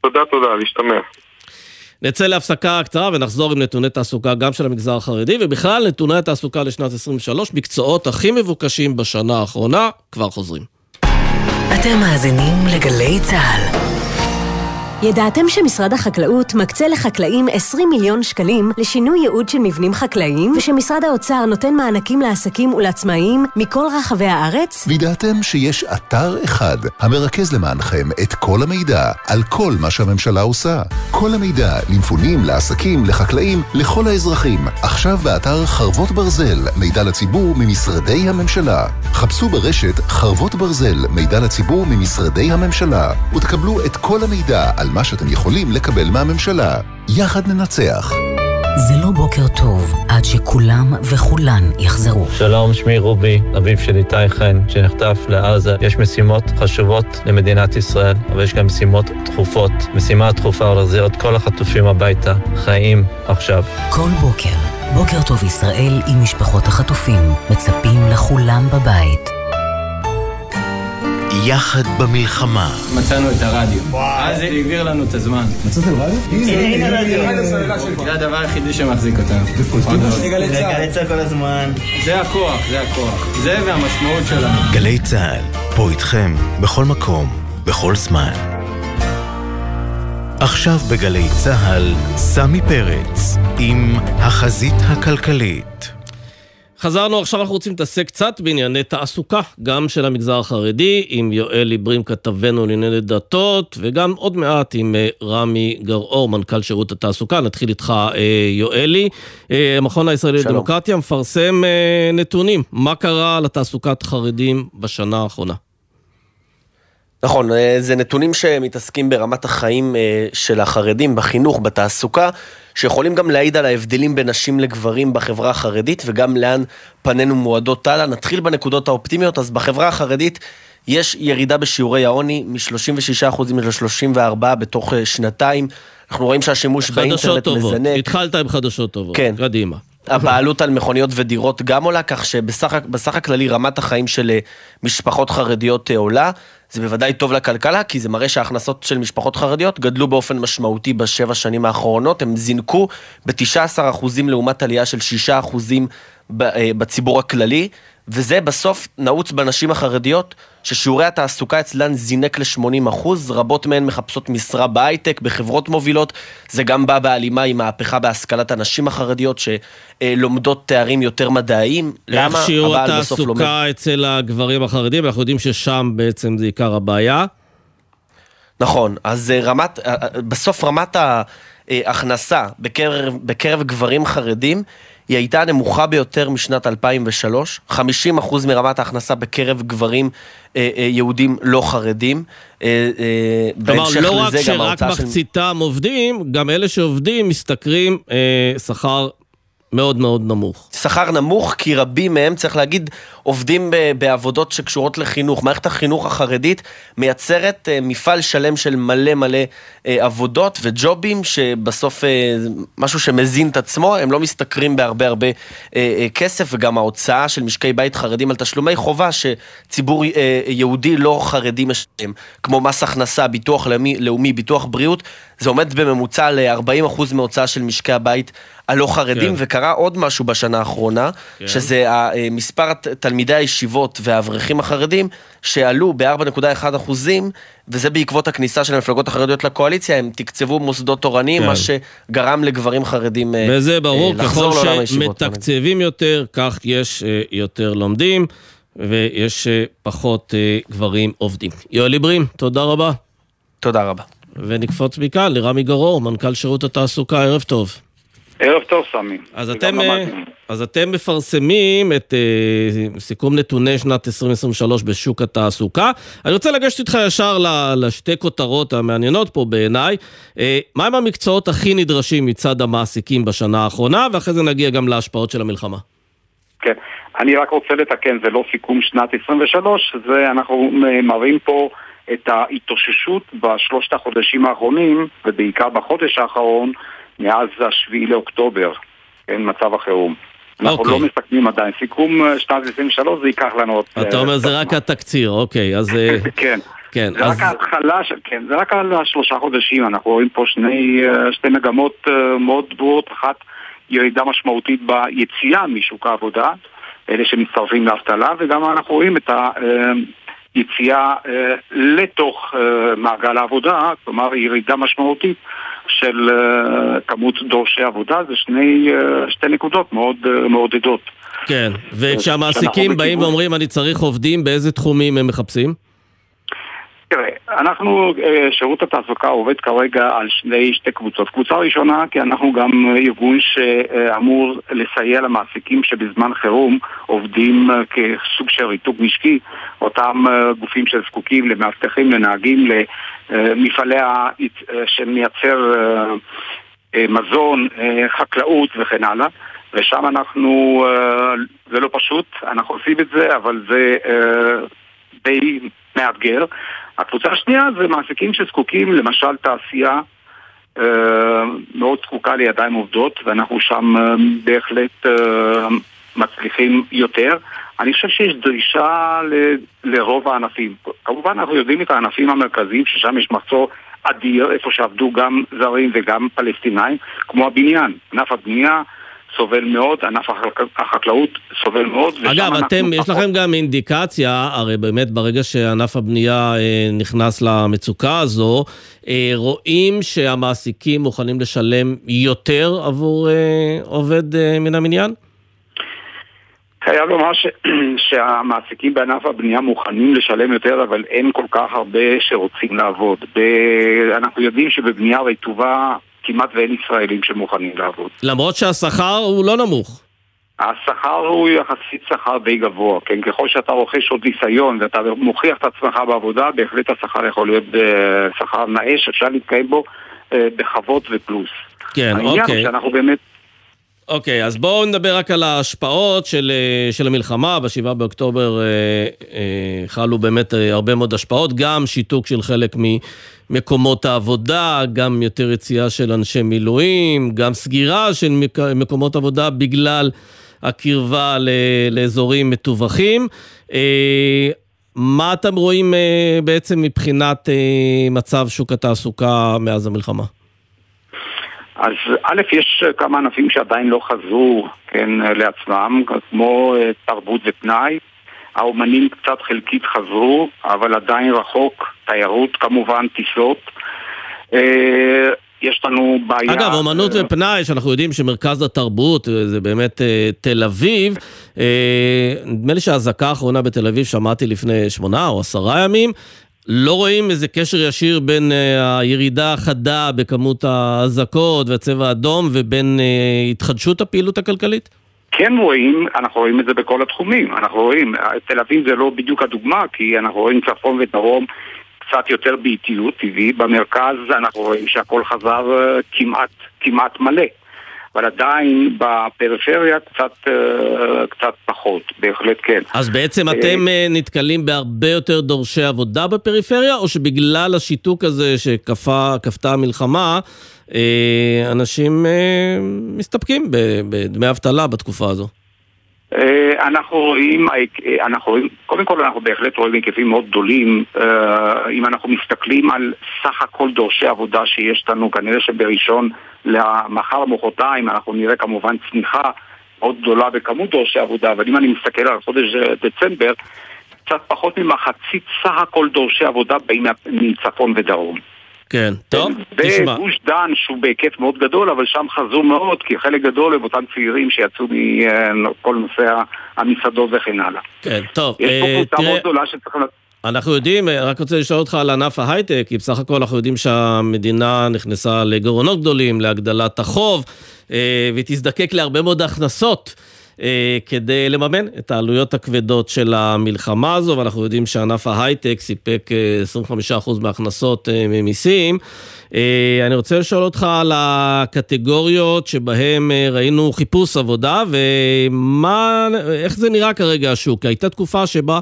תודה, תודה, להשתמע. נצא להפסקה קצרה ונחזור עם נתוני תעסוקה גם של המגזר החרדי, ובכלל נתוני התעסוקה לשנת 23, מקצועות הכי מבוקשים בשנה האחרונה, כבר חוזרים. אתם מאזינים לגלי צה"ל. ידעתם שמשרד החקלאות מקצה לחקלאים 20 מיליון שקלים לשינוי ייעוד של מבנים חקלאיים, ושמשרד האוצר נותן מענקים לעסקים ולעצמאים מכל רחבי הארץ? וידעתם שיש אתר אחד המרכז למענכם את כל המידע על כל מה שהממשלה עושה. כל המידע למפונים, לעסקים, לחקלאים, לכל האזרחים. עכשיו באתר חרבות ברזל, מידע לציבור ממשרדי הממשלה. חפשו ברשת חרבות ברזל, מידע לציבור ממשרדי הממשלה, ותקבלו את כל המידע על על מה שאתם יכולים לקבל מהממשלה. יחד ננצח. זה לא בוקר טוב עד שכולם וכולן יחזרו. שלום, שמי רובי, אביו של איתי חן, שנחטף לעזה. יש משימות חשובות למדינת ישראל, אבל יש גם משימות דחופות. משימה דחופה להחזיר את כל החטופים הביתה, חיים עכשיו. כל בוקר, בוקר טוב ישראל עם משפחות החטופים, מצפים לכולם בבית. יחד במלחמה. מצאנו את הרדיו. אז זה העביר לנו את הזמן. מצאתם רדיו? הנה הרדיו. זה הדבר היחידי שמחזיק אותנו. גלי צה"ל כל הזמן. זה הכוח, זה הכוח. זה והמשמעות שלנו. גלי צה"ל, פה איתכם, בכל מקום, בכל זמן. עכשיו בגלי צה"ל, סמי פרץ, עם החזית הכלכלית. חזרנו, עכשיו אנחנו רוצים להתעסק קצת בענייני תעסוקה, גם של המגזר החרדי, עם יואל עיברים כתבנו לענייני דתות, וגם עוד מעט עם אה, רמי גראור, מנכ"ל שירות התעסוקה. נתחיל איתך, אה, יואלי. אה, המכון הישראלי לדמוקרטיה מפרסם נתונים. מה קרה לתעסוקת חרדים בשנה האחרונה? נכון, זה נתונים שמתעסקים ברמת החיים של החרדים, בחינוך, בתעסוקה. שיכולים גם להעיד על ההבדלים בין נשים לגברים בחברה החרדית וגם לאן פנינו מועדות הלאה. נתחיל בנקודות האופטימיות, אז בחברה החרדית יש ירידה בשיעורי העוני מ-36% ל-34% בתוך אה, שנתיים. אנחנו רואים שהשימוש באינטרנט טובות. מזנק. התחלת עם חדשות טובות, כן. קדימה. הבעלות על מכוניות ודירות גם עולה, כך שבסך הכללי רמת החיים של אה, משפחות חרדיות אה, עולה. זה בוודאי טוב לכלכלה, כי זה מראה שההכנסות של משפחות חרדיות גדלו באופן משמעותי בשבע שנים האחרונות, הם זינקו ב-19% לעומת עלייה של 6% אה, בציבור הכללי, וזה בסוף נעוץ בנשים החרדיות, ששיעורי התעסוקה אצלן זינק ל-80 אחוז, רבות מהן מחפשות משרה בהייטק, בחברות מובילות, זה גם בא בהלימה עם מהפכה בהשכלת הנשים החרדיות, שלומדות תארים יותר מדעיים. למה שיעור התעסוקה אצל הגברים החרדים? אנחנו יודעים ששם בעצם זה עיקר הבעיה. נכון, אז אה, רמת, אה, אה, בסוף רמת ההכנסה בקרב, בקרב גברים חרדים, היא הייתה הנמוכה ביותר משנת 2003, 50% מרמת ההכנסה בקרב גברים אה, אה, יהודים לא חרדים. אה, אה, כלומר, לא רק שרק מחציתם של... עובדים, גם אלה שעובדים משתכרים אה, שכר מאוד מאוד נמוך. שכר נמוך, כי רבים מהם, צריך להגיד, עובדים בעבודות שקשורות לחינוך. מערכת החינוך החרדית מייצרת אה, מפעל שלם של מלא מלא אה, עבודות וג'ובים, שבסוף אה, משהו שמזין את עצמו, הם לא משתכרים בהרבה הרבה כסף, וגם ההוצאה של משקי בית חרדים על תשלומי חובה שציבור יהודי לא חרדי משלם, כמו מס הכנסה, ביטוח לאומי, לאומי ביטוח בריאות, זה עומד בממוצע ל-40% מהוצאה של משקי הבית הלא חרדים, כן. וקרה עוד משהו בשנה האחרונה, כן. שזה מספר תלמידי הישיבות והאברכים החרדים, שעלו ב-4.1 אחוזים, וזה בעקבות הכניסה של המפלגות החרדיות לקואליציה, הם תקצבו מוסדות תורניים, כן. מה שגרם לגברים חרדים לחזור לעולם הישיבות. וזה ברור, ככל שמתקצבים יותר, כך יש יותר לומדים, ויש פחות גברים עובדים. יואל עיברים, תודה רבה. תודה רבה. ונקפוץ מכאן לרמי גרור, מנכ"ל שירות התעסוקה, ערב טוב. ערב טוב, סמי. אז אתם, אה, אז אתם מפרסמים את uh, סיכום נתוני שנת 2023 בשוק התעסוקה. אני רוצה לגשת איתך ישר לשתי כותרות המעניינות פה בעיניי. Uh, מהם המקצועות הכי נדרשים מצד המעסיקים בשנה האחרונה, ואחרי זה נגיע גם להשפעות של המלחמה. כן, אני רק רוצה לתקן, זה לא סיכום שנת 23, זה אנחנו מראים פה את ההתאוששות בשלושת החודשים האחרונים, ובעיקר בחודש האחרון, מאז השביעי לאוקטובר, כן, מצב החירום. אנחנו okay. לא אוקיי. מסתכלים עדיין. סיכום אה, שנת 23 זה ייקח לנו עוד... אתה אומר זה רק התקציר, אוקיי, אז... אה, כן. כן, זה אז... רק ההתחלה, כן, זה רק על השלושה חודשים, אנחנו רואים פה שני, אה, שתי מגמות מאוד ברורות, אחת ירידה משמעותית ביציאה משוק העבודה, אלה שמצטרפים לאבטלה, וגם אנחנו רואים את היציאה לתוך מעגל העבודה, כלומר ירידה משמעותית של uh, כמות דורשי עבודה, זה שני, uh, שתי נקודות מאוד uh, מעודדות. כן, וכשהמעסיקים באים ואומרים אני צריך עובדים, באיזה תחומים הם מחפשים? תראה, אנחנו, שירות התעסוקה עובד כרגע על שני, שתי קבוצות. קבוצה ראשונה, כי אנחנו גם ארגון שאמור לסייע למעסיקים שבזמן חירום עובדים כסוג של ריתוק משקי, אותם גופים שזקוקים למאבטחים, לנהגים, למפעלי שמייצר מזון, חקלאות וכן הלאה. ושם אנחנו, זה לא פשוט, אנחנו עושים את זה, אבל זה די מאתגר. הקבוצה השנייה זה מעסיקים שזקוקים, למשל תעשייה אה, מאוד זקוקה לידיים עובדות, ואנחנו שם אה, בהחלט אה, מצליחים יותר. אני חושב שיש דרישה ל, לרוב הענפים. כמובן אנחנו יודעים את הענפים המרכזיים ששם יש מחסור אדיר, איפה שעבדו גם זרים וגם פלסטינאים, כמו הבניין, ענף הבנייה. סובל מאוד, ענף החקלאות סובל מאוד. אגב, אתם, יש לכם גם אינדיקציה, הרי באמת ברגע שענף הבנייה אה, נכנס למצוקה הזו, אה, רואים שהמעסיקים מוכנים לשלם יותר עבור אה, עובד מן המניין? חייב לומר ש... שהמעסיקים בענף הבנייה מוכנים לשלם יותר, אבל אין כל כך הרבה שרוצים לעבוד. ב... אנחנו יודעים שבבנייה רטובה כמעט ואין ישראלים שמוכנים לעבוד. למרות שהשכר הוא לא נמוך. השכר הוא יחסית שכר די גבוה, כן? ככל שאתה רוכש עוד ניסיון ואתה מוכיח את עצמך בעבודה, בהחלט השכר יכול להיות אה, שכר נאה שאפשר להתקיים בו אה, בכבוד ופלוס. כן, העניין אוקיי. העניין הוא שאנחנו באמת... אוקיי, אז בואו נדבר רק על ההשפעות של, אה, של המלחמה. ב-7 באוקטובר חלו באמת הרבה מאוד השפעות, גם שיתוק של חלק מ... מקומות העבודה, גם יותר יציאה של אנשי מילואים, גם סגירה של מקומות עבודה בגלל הקרבה לאזורים מטווחים. אה, מה אתם רואים אה, בעצם מבחינת אה, מצב שוק התעסוקה מאז המלחמה? אז א', יש כמה ענפים שעדיין לא חזרו, כן, לעצמם, כמו תרבות ופנאי. האומנים קצת חלקית חזרו, אבל עדיין רחוק, תיירות כמובן, טיסות. אה, יש לנו בעיה... אגב, אומנות ופנאי, שאנחנו יודעים שמרכז התרבות אה, זה באמת תל אביב. נדמה לי שהאזעקה האחרונה בתל אביב, שמעתי לפני שמונה או עשרה ימים. לא רואים איזה קשר ישיר בין uh, הירידה החדה בכמות האזעקות והצבע האדום ובין uh, התחדשות הפעילות הכלכלית? כן רואים, אנחנו רואים את זה בכל התחומים, אנחנו רואים, תל אביב זה לא בדיוק הדוגמה, כי אנחנו רואים צפון ודרום קצת יותר באיטיות טבעי, במרכז אנחנו רואים שהכל חזר אה, כמעט, כמעט מלא. אבל עדיין בפריפריה קצת, אה, קצת פחות, בהחלט כן. אז בעצם אתם אה, נתקלים בהרבה יותר דורשי עבודה בפריפריה, או שבגלל השיתוק הזה שכפתה המלחמה, אה, אנשים אה, מסתפקים בדמי אבטלה בתקופה הזו. אה, אנחנו רואים, אנחנו רואים, קודם כל אנחנו בהחלט רואים היקפים מאוד גדולים אם אנחנו מסתכלים על סך הכל דורשי עבודה שיש לנו, כנראה שבראשון למחר ומחרתיים אנחנו נראה כמובן צמיחה מאוד גדולה בכמות דורשי עבודה, אבל אם אני מסתכל על חודש דצמבר, קצת פחות ממחצית סך הכל דורשי עבודה באים מצפון ודרום. כן, טוב, תשמע. בגוש דן שהוא בהיקף מאוד גדול, אבל שם חזו מאוד, כי חלק גדול הם אותם צעירים שיצאו מכל נושא המסעדות וכן הלאה. כן, טוב, יש פה אה, קבוצה מאוד גדולה שצריכים... אנחנו יודעים, אה, רק רוצה לשאול אותך על ענף ההייטק, כי בסך הכל אנחנו יודעים שהמדינה נכנסה לגירעונות גדולים, להגדלת החוב, אה, והיא תזדקק להרבה מאוד הכנסות. אה, כדי לממן את העלויות הכבדות של המלחמה הזו, ואנחנו יודעים שענף ההייטק סיפק 25% אה, מההכנסות אה, ממיסים. אני רוצה לשאול אותך על הקטגוריות שבהן ראינו חיפוש עבודה, ואיך זה נראה כרגע השוק? הייתה תקופה שבה...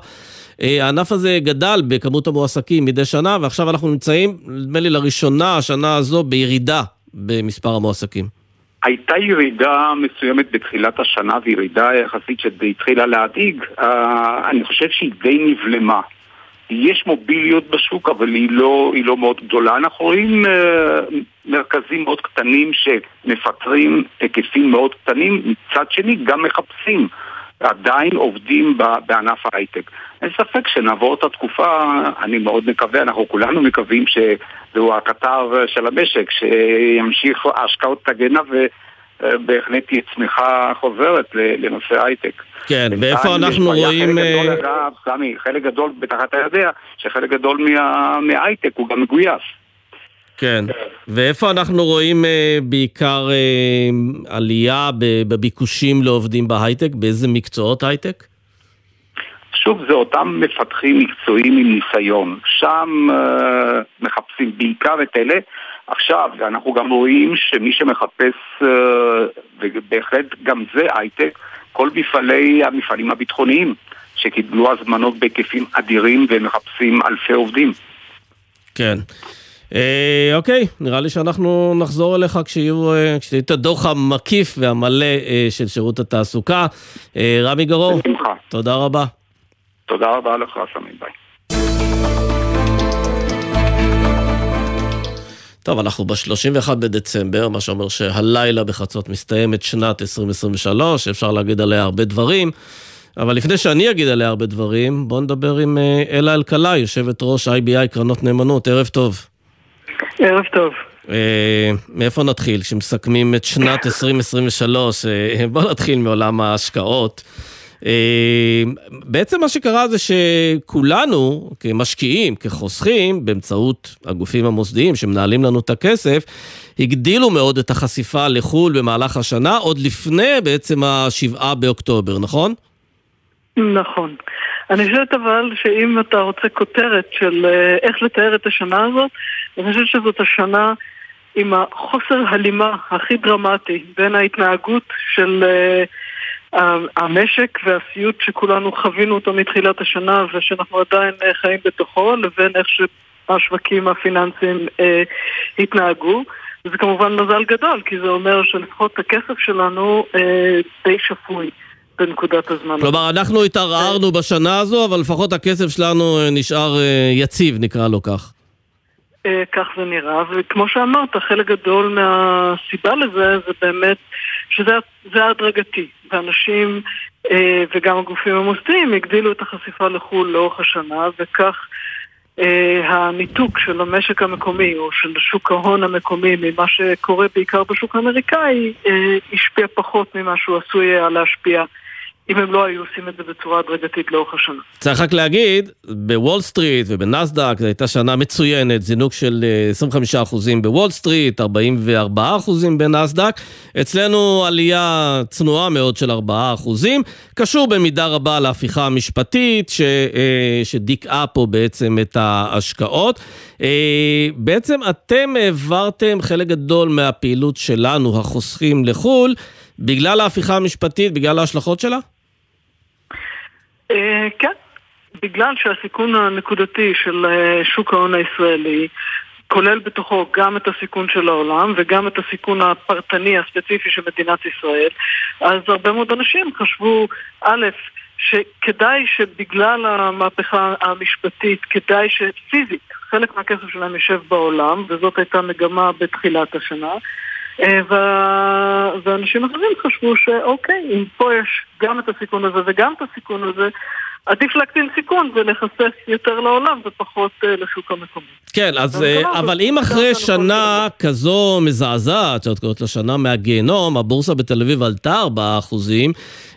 הענף הזה גדל בכמות המועסקים מדי שנה, ועכשיו אנחנו נמצאים, נדמה לי לראשונה, השנה הזו, בירידה במספר המועסקים. הייתה ירידה מסוימת בתחילת השנה וירידה יחסית שהתחילה להדאיג, uh, אני חושב שהיא די נבלמה. יש מוביליות בשוק, אבל היא לא, היא לא מאוד גדולה. אנחנו רואים uh, מרכזים מאוד קטנים שמפטרים היקפים מאוד קטנים, מצד שני גם מחפשים. עדיין עובדים בענף ההייטק. אין ספק שנעבור את התקופה, אני מאוד מקווה, אנחנו כולנו מקווים שזהו הקטר של המשק, שימשיך, ההשקעות תגנה ובהחלט תהיה צמיחה חוזרת לנושא הייטק. כן, ואיפה אנחנו רואים... חלק גדול, אה, אגב, סמי, חלק גדול, בטח אתה יודע, שחלק גדול מההייטק הוא גם מגויס. כן, ואיפה אנחנו רואים אה, בעיקר אה, עלייה בביקושים לעובדים בהייטק? באיזה מקצועות הייטק? שוב, זה אותם מפתחים מקצועיים עם ניסיון. שם אה, מחפשים בעיקר את אלה. עכשיו, אנחנו גם רואים שמי שמחפש, אה, ובהחלט גם זה הייטק, כל מפעלי, המפעלים הביטחוניים, שקיבלו הזמנות בהיקפים אדירים ומחפשים אלפי עובדים. כן. אה, אוקיי, נראה לי שאנחנו נחזור אליך אה, כשיהיה את הדוח המקיף והמלא אה, של שירות התעסוקה. אה, רמי גרור, בשמחה. תודה רבה. תודה רבה לך, סמי, ביי. טוב, אנחנו ב-31 בדצמבר, מה שאומר שהלילה בחצות מסתיימת שנת 2023, אפשר להגיד עליה הרבה דברים, אבל לפני שאני אגיד עליה הרבה דברים, בואו נדבר עם אה, אלה אלקלעי, יושבת ראש IBI קרנות נאמנות, ערב טוב. ערב טוב. אה, מאיפה נתחיל? כשמסכמים את שנת 2023, אה, בואו נתחיל מעולם ההשקעות. אה, בעצם מה שקרה זה שכולנו, כמשקיעים, כחוסכים, באמצעות הגופים המוסדיים שמנהלים לנו את הכסף, הגדילו מאוד את החשיפה לחו"ל במהלך השנה, עוד לפני בעצם השבעה באוקטובר, נכון? נכון. אני חושבת אבל שאם אתה רוצה כותרת של אה, איך לתאר את השנה הזאת, אני חושבת שזאת השנה עם החוסר הלימה הכי דרמטי בין ההתנהגות של אה, המשק והסיוט שכולנו חווינו אותו מתחילת השנה ושאנחנו עדיין אה, חיים בתוכו, לבין איך שהשווקים הפיננסיים אה, התנהגו. וזה כמובן מזל גדול, כי זה אומר שלפחות הכסף שלנו אה, די שפוי. בנקודת הזמן. כלומר, אנחנו התערערנו בשנה הזו, אבל לפחות הכסף שלנו אה, נשאר אה, יציב, נקרא לו כך. אה, כך זה נראה, וכמו שאמרת, חלק גדול מהסיבה לזה זה באמת שזה הדרגתי, ואנשים וגם הגופים המוסדיים הגדילו את החשיפה לחו"ל לאורך השנה, וכך הניתוק של המשק המקומי או של שוק ההון המקומי ממה שקורה בעיקר בשוק האמריקאי השפיע פחות ממה שהוא עשוי היה להשפיע אם הם לא היו עושים את זה בצורה הדרגתית לאורך השנה. צריך רק להגיד, בוול סטריט ובנסדק זו הייתה שנה מצוינת, זינוק של 25% בוול סטריט, 44% בנסדק. אצלנו עלייה צנועה מאוד של 4%, קשור במידה רבה להפיכה המשפטית ש, שדיכאה פה בעצם את ההשקעות. בעצם אתם העברתם חלק גדול מהפעילות שלנו, החוסכים לחו"ל, בגלל ההפיכה המשפטית, בגלל ההשלכות שלה? אה, כן, בגלל שהסיכון הנקודתי של אה, שוק ההון הישראלי כולל בתוכו גם את הסיכון של העולם וגם את הסיכון הפרטני הספציפי של מדינת ישראל, אז הרבה מאוד אנשים חשבו, א', שכדאי שבגלל המהפכה המשפטית, כדאי שפיזית חלק מהכסף שלהם יושב בעולם, וזאת הייתה מגמה בתחילת השנה. אה, ואנשים אחרים חשבו שאוקיי, אם פה יש גם את הסיכון הזה וגם את הסיכון הזה, עדיף להקטין סיכון ולהיחשף יותר לעולם ופחות uh, לשוק המקומי. כן, אז, אבל אם אחרי שנה כזו מזעזעת, שאת קוראת לה שנה מהגיהנום, הבורסה בתל אביב עלתה 4 אחוזים, אה,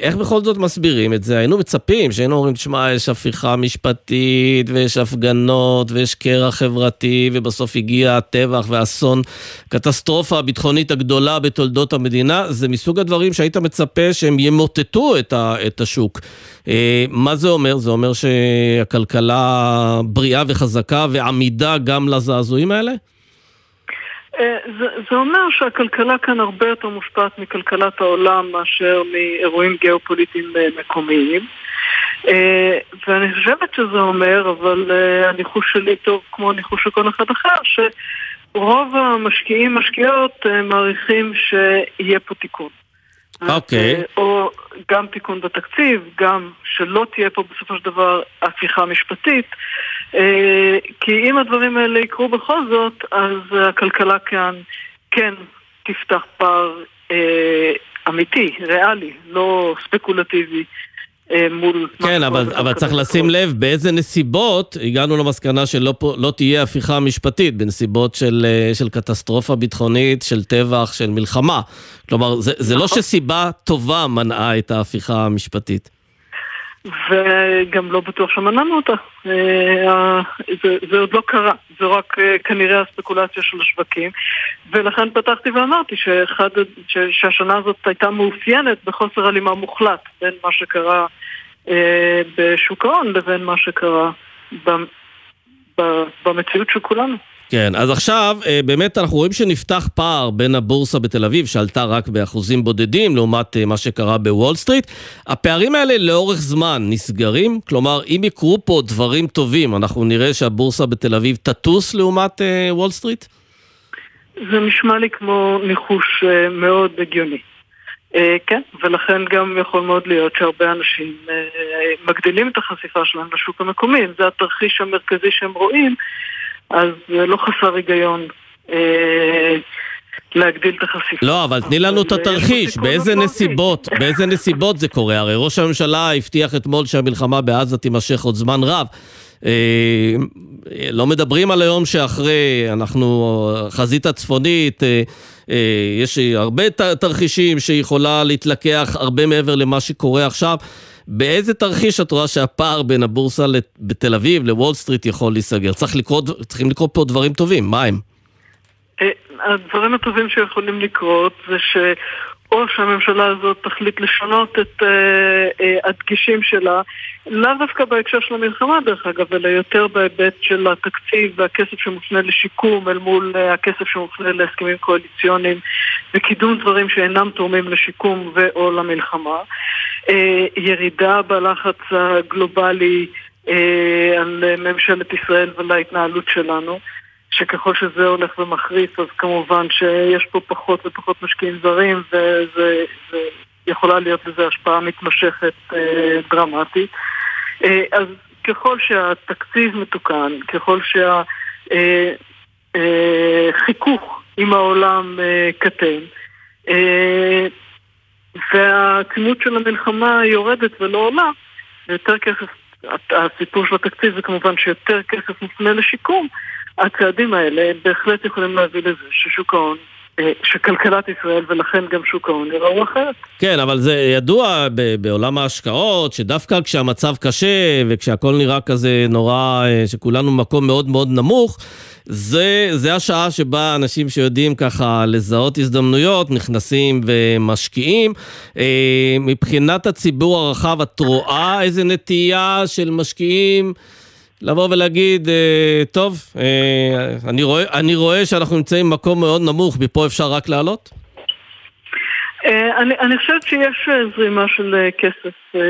איך בכל זאת מסבירים את זה? היינו מצפים שהיינו אומרים, תשמע, יש הפיכה משפטית, ויש הפגנות, ויש קרע חברתי, ובסוף הגיע הטבח והאסון, קטסטרופה הביטחונית הגדולה בתולדות המדינה. זה מסוג הדברים שהיית מצפה שהם ימוטטו את, ה, את השוק. אה, מה זה אומר? זה אומר שהכלכלה בריאה וחזקה ועמידה גם לזעזועים האלה? אה, זה, זה אומר שהכלכלה כאן הרבה יותר מושפעת מכלכלת העולם מאשר מאירועים גיאופוליטיים אה, מקומיים. אה, ואני חושבת שזה אומר, אבל הניחוש שלי טוב כמו הניחוש של כל אחד אחר, שרוב המשקיעים, משקיעות, מעריכים שיהיה פה תיקון. אוקיי. Okay. או גם תיקון בתקציב, גם שלא תהיה פה בסופו של דבר הפיכה משפטית. אה, כי אם הדברים האלה יקרו בכל זאת, אז הכלכלה כאן כן תפתח פער אה, אמיתי, ריאלי, לא ספקולטיבי. אה, מול... כן, אבל, אבל צריך לשים לב באיזה נסיבות הגענו למסקנה שלא לא תהיה הפיכה משפטית, בנסיבות של, של קטסטרופה ביטחונית, של טבח, של מלחמה. כלומר, זה, זה לא נכון. שסיבה טובה מנעה את ההפיכה המשפטית. וגם לא בטוח שמנענו אותה. אה, זה, זה עוד לא קרה, זה רק אה, כנראה הספקולציה של השווקים. ולכן פתחתי ואמרתי שאחד, שהשנה הזאת הייתה מאופיינת בחוסר הלימה מוחלט בין מה שקרה אה, בשוק ההון לבין מה שקרה במציאות של כולנו. כן, אז עכשיו אה, באמת אנחנו רואים שנפתח פער בין הבורסה בתל אביב, שעלתה רק באחוזים בודדים לעומת אה, מה שקרה בוול סטריט. הפערים האלה לאורך זמן נסגרים? כלומר, אם יקרו פה דברים טובים, אנחנו נראה שהבורסה בתל אביב תטוס לעומת אה, וול סטריט? זה נשמע לי כמו ניחוש מאוד הגיוני. כן, ולכן גם יכול מאוד להיות שהרבה אנשים מגדילים את החשיפה שלהם לשוק המקומי, אם זה התרחיש המרכזי שהם רואים. אז לא חסר היגיון אה, להגדיל את החשיפה. לא, אבל תני לנו את התרחיש, באיזה נסיבות, באיזה נסיבות זה קורה? הרי ראש הממשלה הבטיח אתמול שהמלחמה בעזה תימשך עוד זמן רב. אה, לא מדברים על היום שאחרי, אנחנו, חזית הצפונית, אה, יש הרבה תרחישים שיכולה להתלקח הרבה מעבר למה שקורה עכשיו. באיזה תרחיש את רואה שהפער בין הבורסה בתל אביב לוול סטריט יכול להיסגר? צריך לקרות, צריכים לקרות פה דברים טובים, מה הם? אה, הדברים הטובים שיכולים לקרות זה ש... או שהממשלה הזאת תחליט לשנות את uh, uh, הדגשים שלה, לאו דווקא בהקשר של המלחמה דרך אגב, אלא יותר בהיבט של התקציב והכסף שמופנה לשיקום אל מול uh, הכסף שמופנה להסכמים קואליציוניים וקידום דברים שאינם תורמים לשיקום ו/או למלחמה. Uh, ירידה בלחץ הגלובלי uh, על ממשלת ישראל ולהתנהלות שלנו. שככל שזה הולך ומחריף, אז כמובן שיש פה פחות ופחות משקיעים זרים, וזה יכולה להיות לזה השפעה מתמשכת אה, דרמטית. אה, אז ככל שהתקציב מתוקן, ככל שהחיכוך אה, אה, עם העולם אה, קטן, אה, והכמות של המלחמה יורדת ולא עולה, יותר כסף, הסיפור של התקציב זה כמובן שיותר כסף מופנה לשיקום, הצעדים האלה בהחלט יכולים להביא לזה ששוק ההון אה, שכלכלת ישראל ולכן גם שוק ההון יראו אחרת. כן, אבל זה ידוע בעולם ההשקעות, שדווקא כשהמצב קשה וכשהכול נראה כזה נורא, אה, שכולנו במקום מאוד מאוד נמוך, זה, זה השעה שבה אנשים שיודעים ככה לזהות הזדמנויות נכנסים ומשקיעים. אה, מבחינת הציבור הרחב, את רואה איזה נטייה של משקיעים? לבוא ולהגיד, אה, טוב, אה, אני, רואה, אני רואה שאנחנו נמצאים במקום מאוד נמוך, מפה אפשר רק לעלות? אה, אני, אני חושבת שיש זרימה של כסף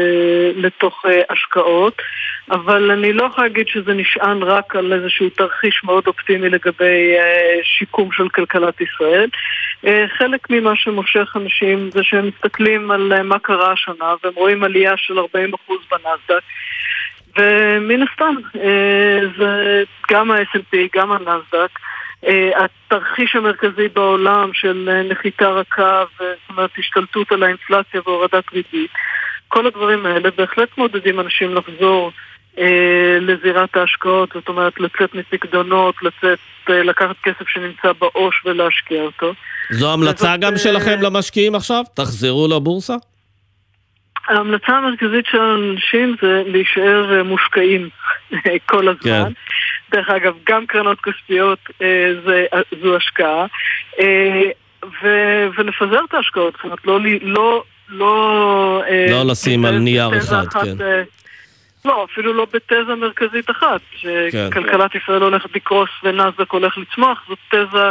לתוך השקעות, אבל אני לא יכולה להגיד שזה נשען רק על איזשהו תרחיש מאוד אופטימי לגבי שיקום של כלכלת ישראל. חלק ממה שמושך אנשים זה שהם מסתכלים על מה קרה השנה והם רואים עלייה של 40% בנסדק. ומן הסתם, אה, זה גם ה-S&P, גם הנסדק, אה, התרחיש המרכזי בעולם של אה, נחיתה רכה, זאת אומרת השתלטות על האינפלציה והורדת ריבית, כל הדברים האלה בהחלט מעודדים אנשים לחזור לזירת ההשקעות, זאת אומרת לצאת מפקדונות, לצאת, לקחת כסף שנמצא בעו"ש ולהשקיע אותו. זו המלצה גם שלכם למשקיעים עכשיו? תחזרו לבורסה? ההמלצה המרכזית של האנשים זה להישאר אה, מושקעים כל הזמן. כן. דרך אגב, גם קרנות כספיות אה, זה, זו השקעה. ו, ולפזר את ההשקעות, זאת אומרת, לא... לא, לא, לא לשים על נייר אחד, אחת, כן. לא, אפילו לא בתזה מרכזית אחת, שכלכלת כן. ישראל הולכת לקרוס ונסדק הולך לצמוח, זאת תזה אה,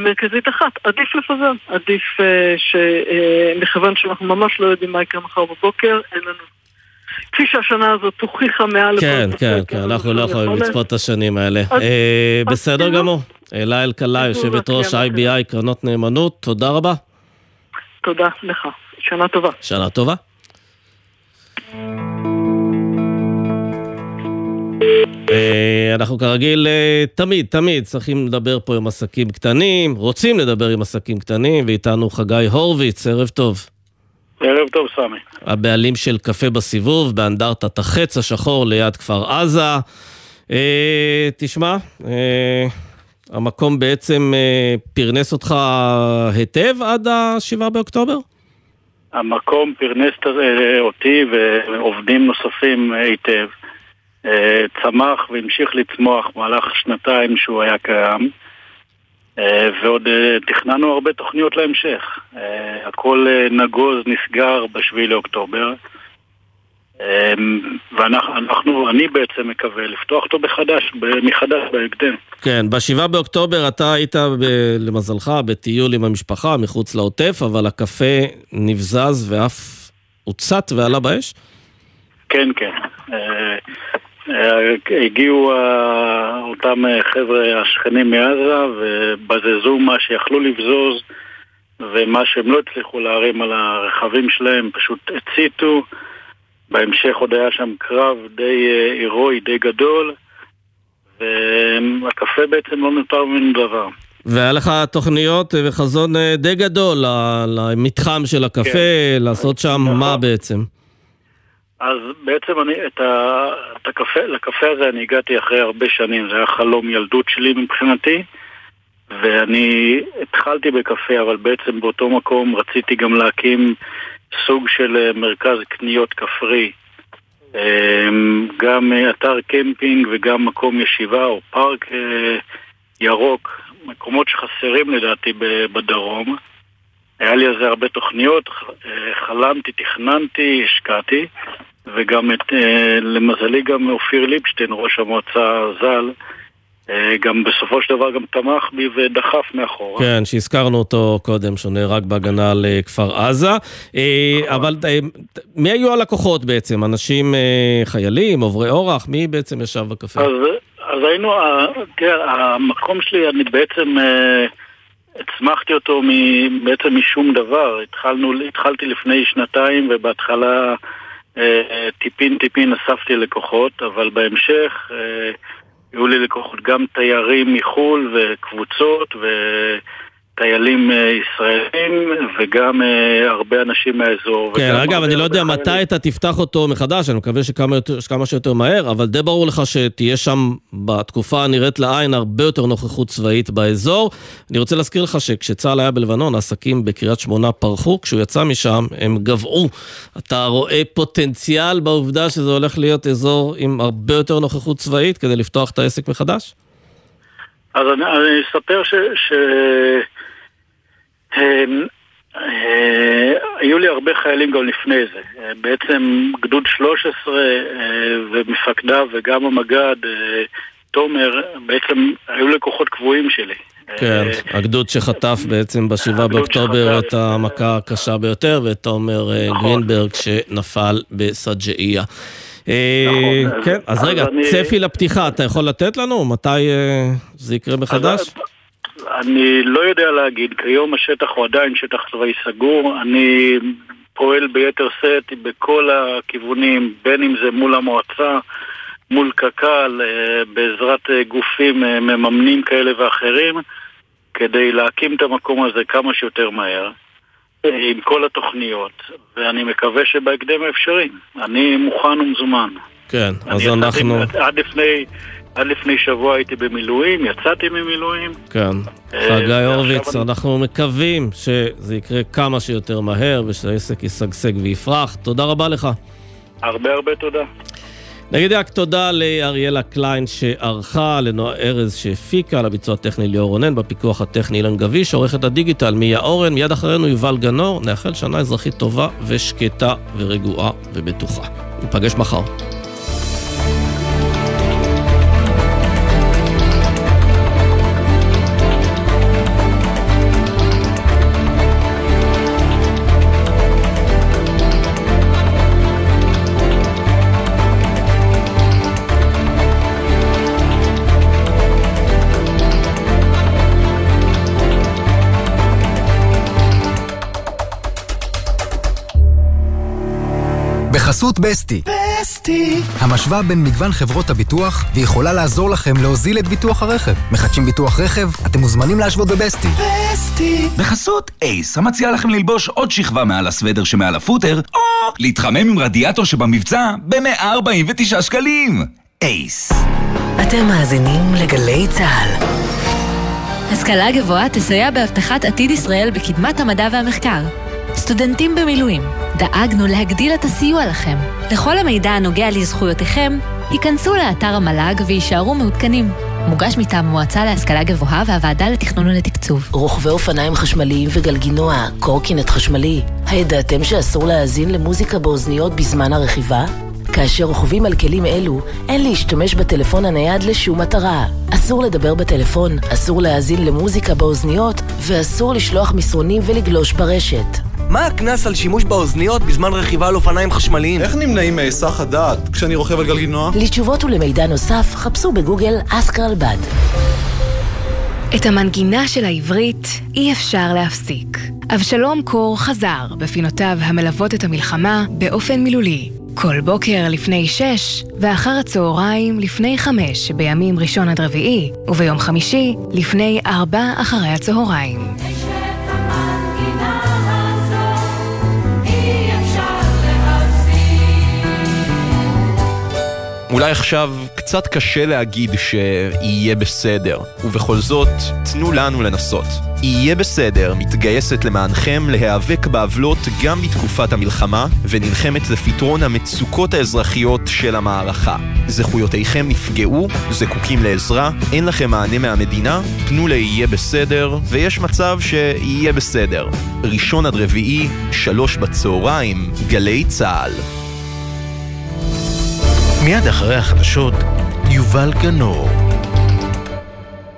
מרכזית אחת, עדיף לפזר, עדיף אה, שמכיוון אה, שאנחנו ממש לא יודעים מה יקרה מחר בבוקר, אין לנו כפי שהשנה הזאת הוכיחה מעל... כן, כן, כן, אנחנו לא יכולים לצפות את השנים האלה. בסדר גמור. אלה אלקלעי, יושבת ראש IBI, קרנות נאמנות, תודה רבה. תודה לך. שנה טובה. שנה טובה. אה, אנחנו כרגיל אה, תמיד, תמיד צריכים לדבר פה עם עסקים קטנים, רוצים לדבר עם עסקים קטנים, ואיתנו חגי הורוביץ, ערב טוב. ערב טוב, סמי. הבעלים של קפה בסיבוב, באנדרטת החץ השחור ליד כפר עזה. אה, תשמע, אה, המקום בעצם אה, פרנס אותך היטב עד ה-7 באוקטובר? המקום פרנס אה, אותי ועובדים נוספים היטב. אה, צמח והמשיך לצמוח במהלך שנתיים שהוא היה קיים אה, ועוד אה, תכננו הרבה תוכניות להמשך. הכל נגוז נסגר בשביעי לאוקטובר ואנחנו, אני בעצם מקווה לפתוח אותו בחדש, מחדש בהקדם. כן, ב-7 באוקטובר אתה היית, ב, למזלך, בטיול עם המשפחה מחוץ לעוטף, אבל הקפה נבזז ואף הוצת ועלה באש? כן, כן. אה, אה, הגיעו אה, אותם חבר'ה השכנים מעזה ובזזו מה שיכלו לבזוז ומה שהם לא הצליחו להרים על הרכבים שלהם פשוט הציתו. בהמשך עוד היה שם קרב די הירואי, די גדול, והקפה בעצם לא נותר ממנו דבר. והיה לך תוכניות וחזון די גדול למתחם של הקפה, כן. לעשות שם נכון. מה בעצם? אז בעצם אני, את, ה, את הקפה, לקפה הזה אני הגעתי אחרי הרבה שנים, זה היה חלום ילדות שלי מבחינתי, ואני התחלתי בקפה, אבל בעצם באותו מקום רציתי גם להקים סוג של אה, מרכז קניות כפרי. אמ, גם אה, אתר קמפינג וגם מקום ישיבה או פארק אה, ירוק, מקומות שחסרים לדעתי בדרום. היה לי על זה הרבה תוכניות, חלמתי, תכננתי, השקעתי, וגם את, למזלי גם אופיר ליבשטיין, ראש המועצה ז"ל, אה, גם בסופו של דבר גם תמך בי ודחף מאחורה. כן, שהזכרנו אותו קודם, שהוא נהרג בהגנה על אה, כפר עזה. אה, נכון. אבל מי היו הלקוחות בעצם? אנשים, חיילים, עוברי אורח? מי בעצם ישב בקפה? אז, אז היינו, תראה, המקום שלי, אני בעצם... הצמחתי אותו בעצם משום דבר. התחלנו, התחלתי לפני שנתיים ובהתחלה טיפין טיפין אספתי לקוחות, אבל בהמשך היו לי לקוחות גם תיירים מחו"ל וקבוצות וטיילים אה, ישראלים וגם אה, הרבה אנשים מהאזור. כן, אגב, אני לא יודע מתי אתה תפתח אותו מחדש, אני מקווה שכמה יותר, שכמה שיותר מהר, אבל די ברור לך שתהיה שם בתקופה הנראית לעין הרבה יותר נוכחות צבאית באזור. אני רוצה להזכיר לך שכשצה"ל היה בלבנון, העסקים בקריית שמונה פרחו, כשהוא יצא משם הם גבעו. אתה רואה פוטנציאל בעובדה שזה הולך להיות אזור עם הרבה יותר נוכחות צבאית כדי לפתוח את העסק מחדש? אז אני, אני אספר ש... ש... אה, היו לי הרבה חיילים גם לפני זה. אה, בעצם גדוד 13 אה, ומפקדיו וגם המג"ד, תומר, בעצם היו לקוחות קבועים שלי. כן, הגדוד שחטף בעצם ב-7 באוקטובר את המכה הקשה ביותר, ואת תומר נכון. גרינברג שנפל בסג'איה. נכון, כן, אז רגע, צפי לפתיחה, אתה יכול לתת לנו? מתי זה יקרה מחדש? אני לא יודע להגיד, כיום השטח הוא עדיין שטח צבאי סגור, אני פועל ביתר שאת בכל הכיוונים, בין אם זה מול המועצה, מול קק"ל, אה, בעזרת אה, גופים אה, מממנים כאלה ואחרים, כדי להקים את המקום הזה כמה שיותר מהר, עם כל התוכניות, ואני מקווה שבהקדם האפשרי. אני מוכן ומזומן. כן, אז אנחנו... עד לפני עד לפני שבוע הייתי במילואים, יצאתי ממילואים. כן. אה, חגי הורוביץ, אנחנו מקווים שזה יקרה כמה שיותר מהר ושהעסק ישגשג ויפרח. תודה רבה לך. הרבה הרבה תודה. נגיד רק תודה לאריאלה קליין שערכה, לנועה ארז שהפיקה, לביצוע הטכני ליאור רונן, בפיקוח הטכני אילן גביש, עורכת הדיגיטל מיה אורן, מיד אחרינו יובל גנור, נאחל שנה אזרחית טובה ושקטה ורגועה ובטוחה. ניפגש מחר. בחסות בסטי. בסטי. המשוואה בין מגוון חברות הביטוח, ויכולה לעזור לכם להוזיל את ביטוח הרכב. מחדשים ביטוח רכב? אתם מוזמנים להשוות בבסטי. בסטי. בחסות אייס, המציע לכם ללבוש עוד שכבה מעל הסוודר שמעל הפוטר, או להתחמם עם רדיאטור שבמבצע ב-149 שקלים. אייס. אתם מאזינים לגלי צה"ל. השכלה גבוהה תסייע בהבטחת עתיד ישראל בקדמת המדע והמחקר. סטודנטים במילואים, דאגנו להגדיל את הסיוע לכם. לכל המידע הנוגע לזכויותיכם, היכנסו לאתר המל"ג ויישארו מעודכנים. מוגש מטעם המועצה להשכלה גבוהה והוועדה לתכנון ולתקצוב. רוכבי אופניים חשמליים וגלגינוע, קורקינט חשמלי, הידעתם שאסור להאזין למוזיקה באוזניות בזמן הרכיבה? כאשר רוכבים על כלים אלו, אין להשתמש בטלפון הנייד לשום מטרה. אסור לדבר בטלפון, אסור להאזין למוזיקה באוזניות, ואסור לשלוח מסרונים ולגלוש ברשת. מה הקנס על שימוש באוזניות בזמן רכיבה על אופניים חשמליים? איך נמנעים מהיסח הדעת כשאני רוכב על גלגינוע? לתשובות ולמידע נוסף, חפשו בגוגל אסקרלבד. את המנגינה של העברית אי אפשר להפסיק. אבשלום קור חזר בפינותיו המלוות את המלחמה באופן מילולי. כל בוקר לפני שש, ואחר הצהריים לפני חמש בימים ראשון עד רביעי, וביום חמישי לפני ארבע אחרי הצהריים. אולי עכשיו קצת קשה להגיד שיהיה בסדר, ובכל זאת, תנו לנו לנסות. יהיה בסדר מתגייסת למענכם להיאבק בעוולות גם בתקופת המלחמה, ונלחמת לפתרון המצוקות האזרחיות של המערכה. זכויותיכם נפגעו, זקוקים לעזרה, אין לכם מענה מהמדינה, פנו ליהיה בסדר, ויש מצב שיהיה בסדר. ראשון עד רביעי, שלוש בצהריים, גלי צה"ל. מיד אחרי החדשות, יובל גנור.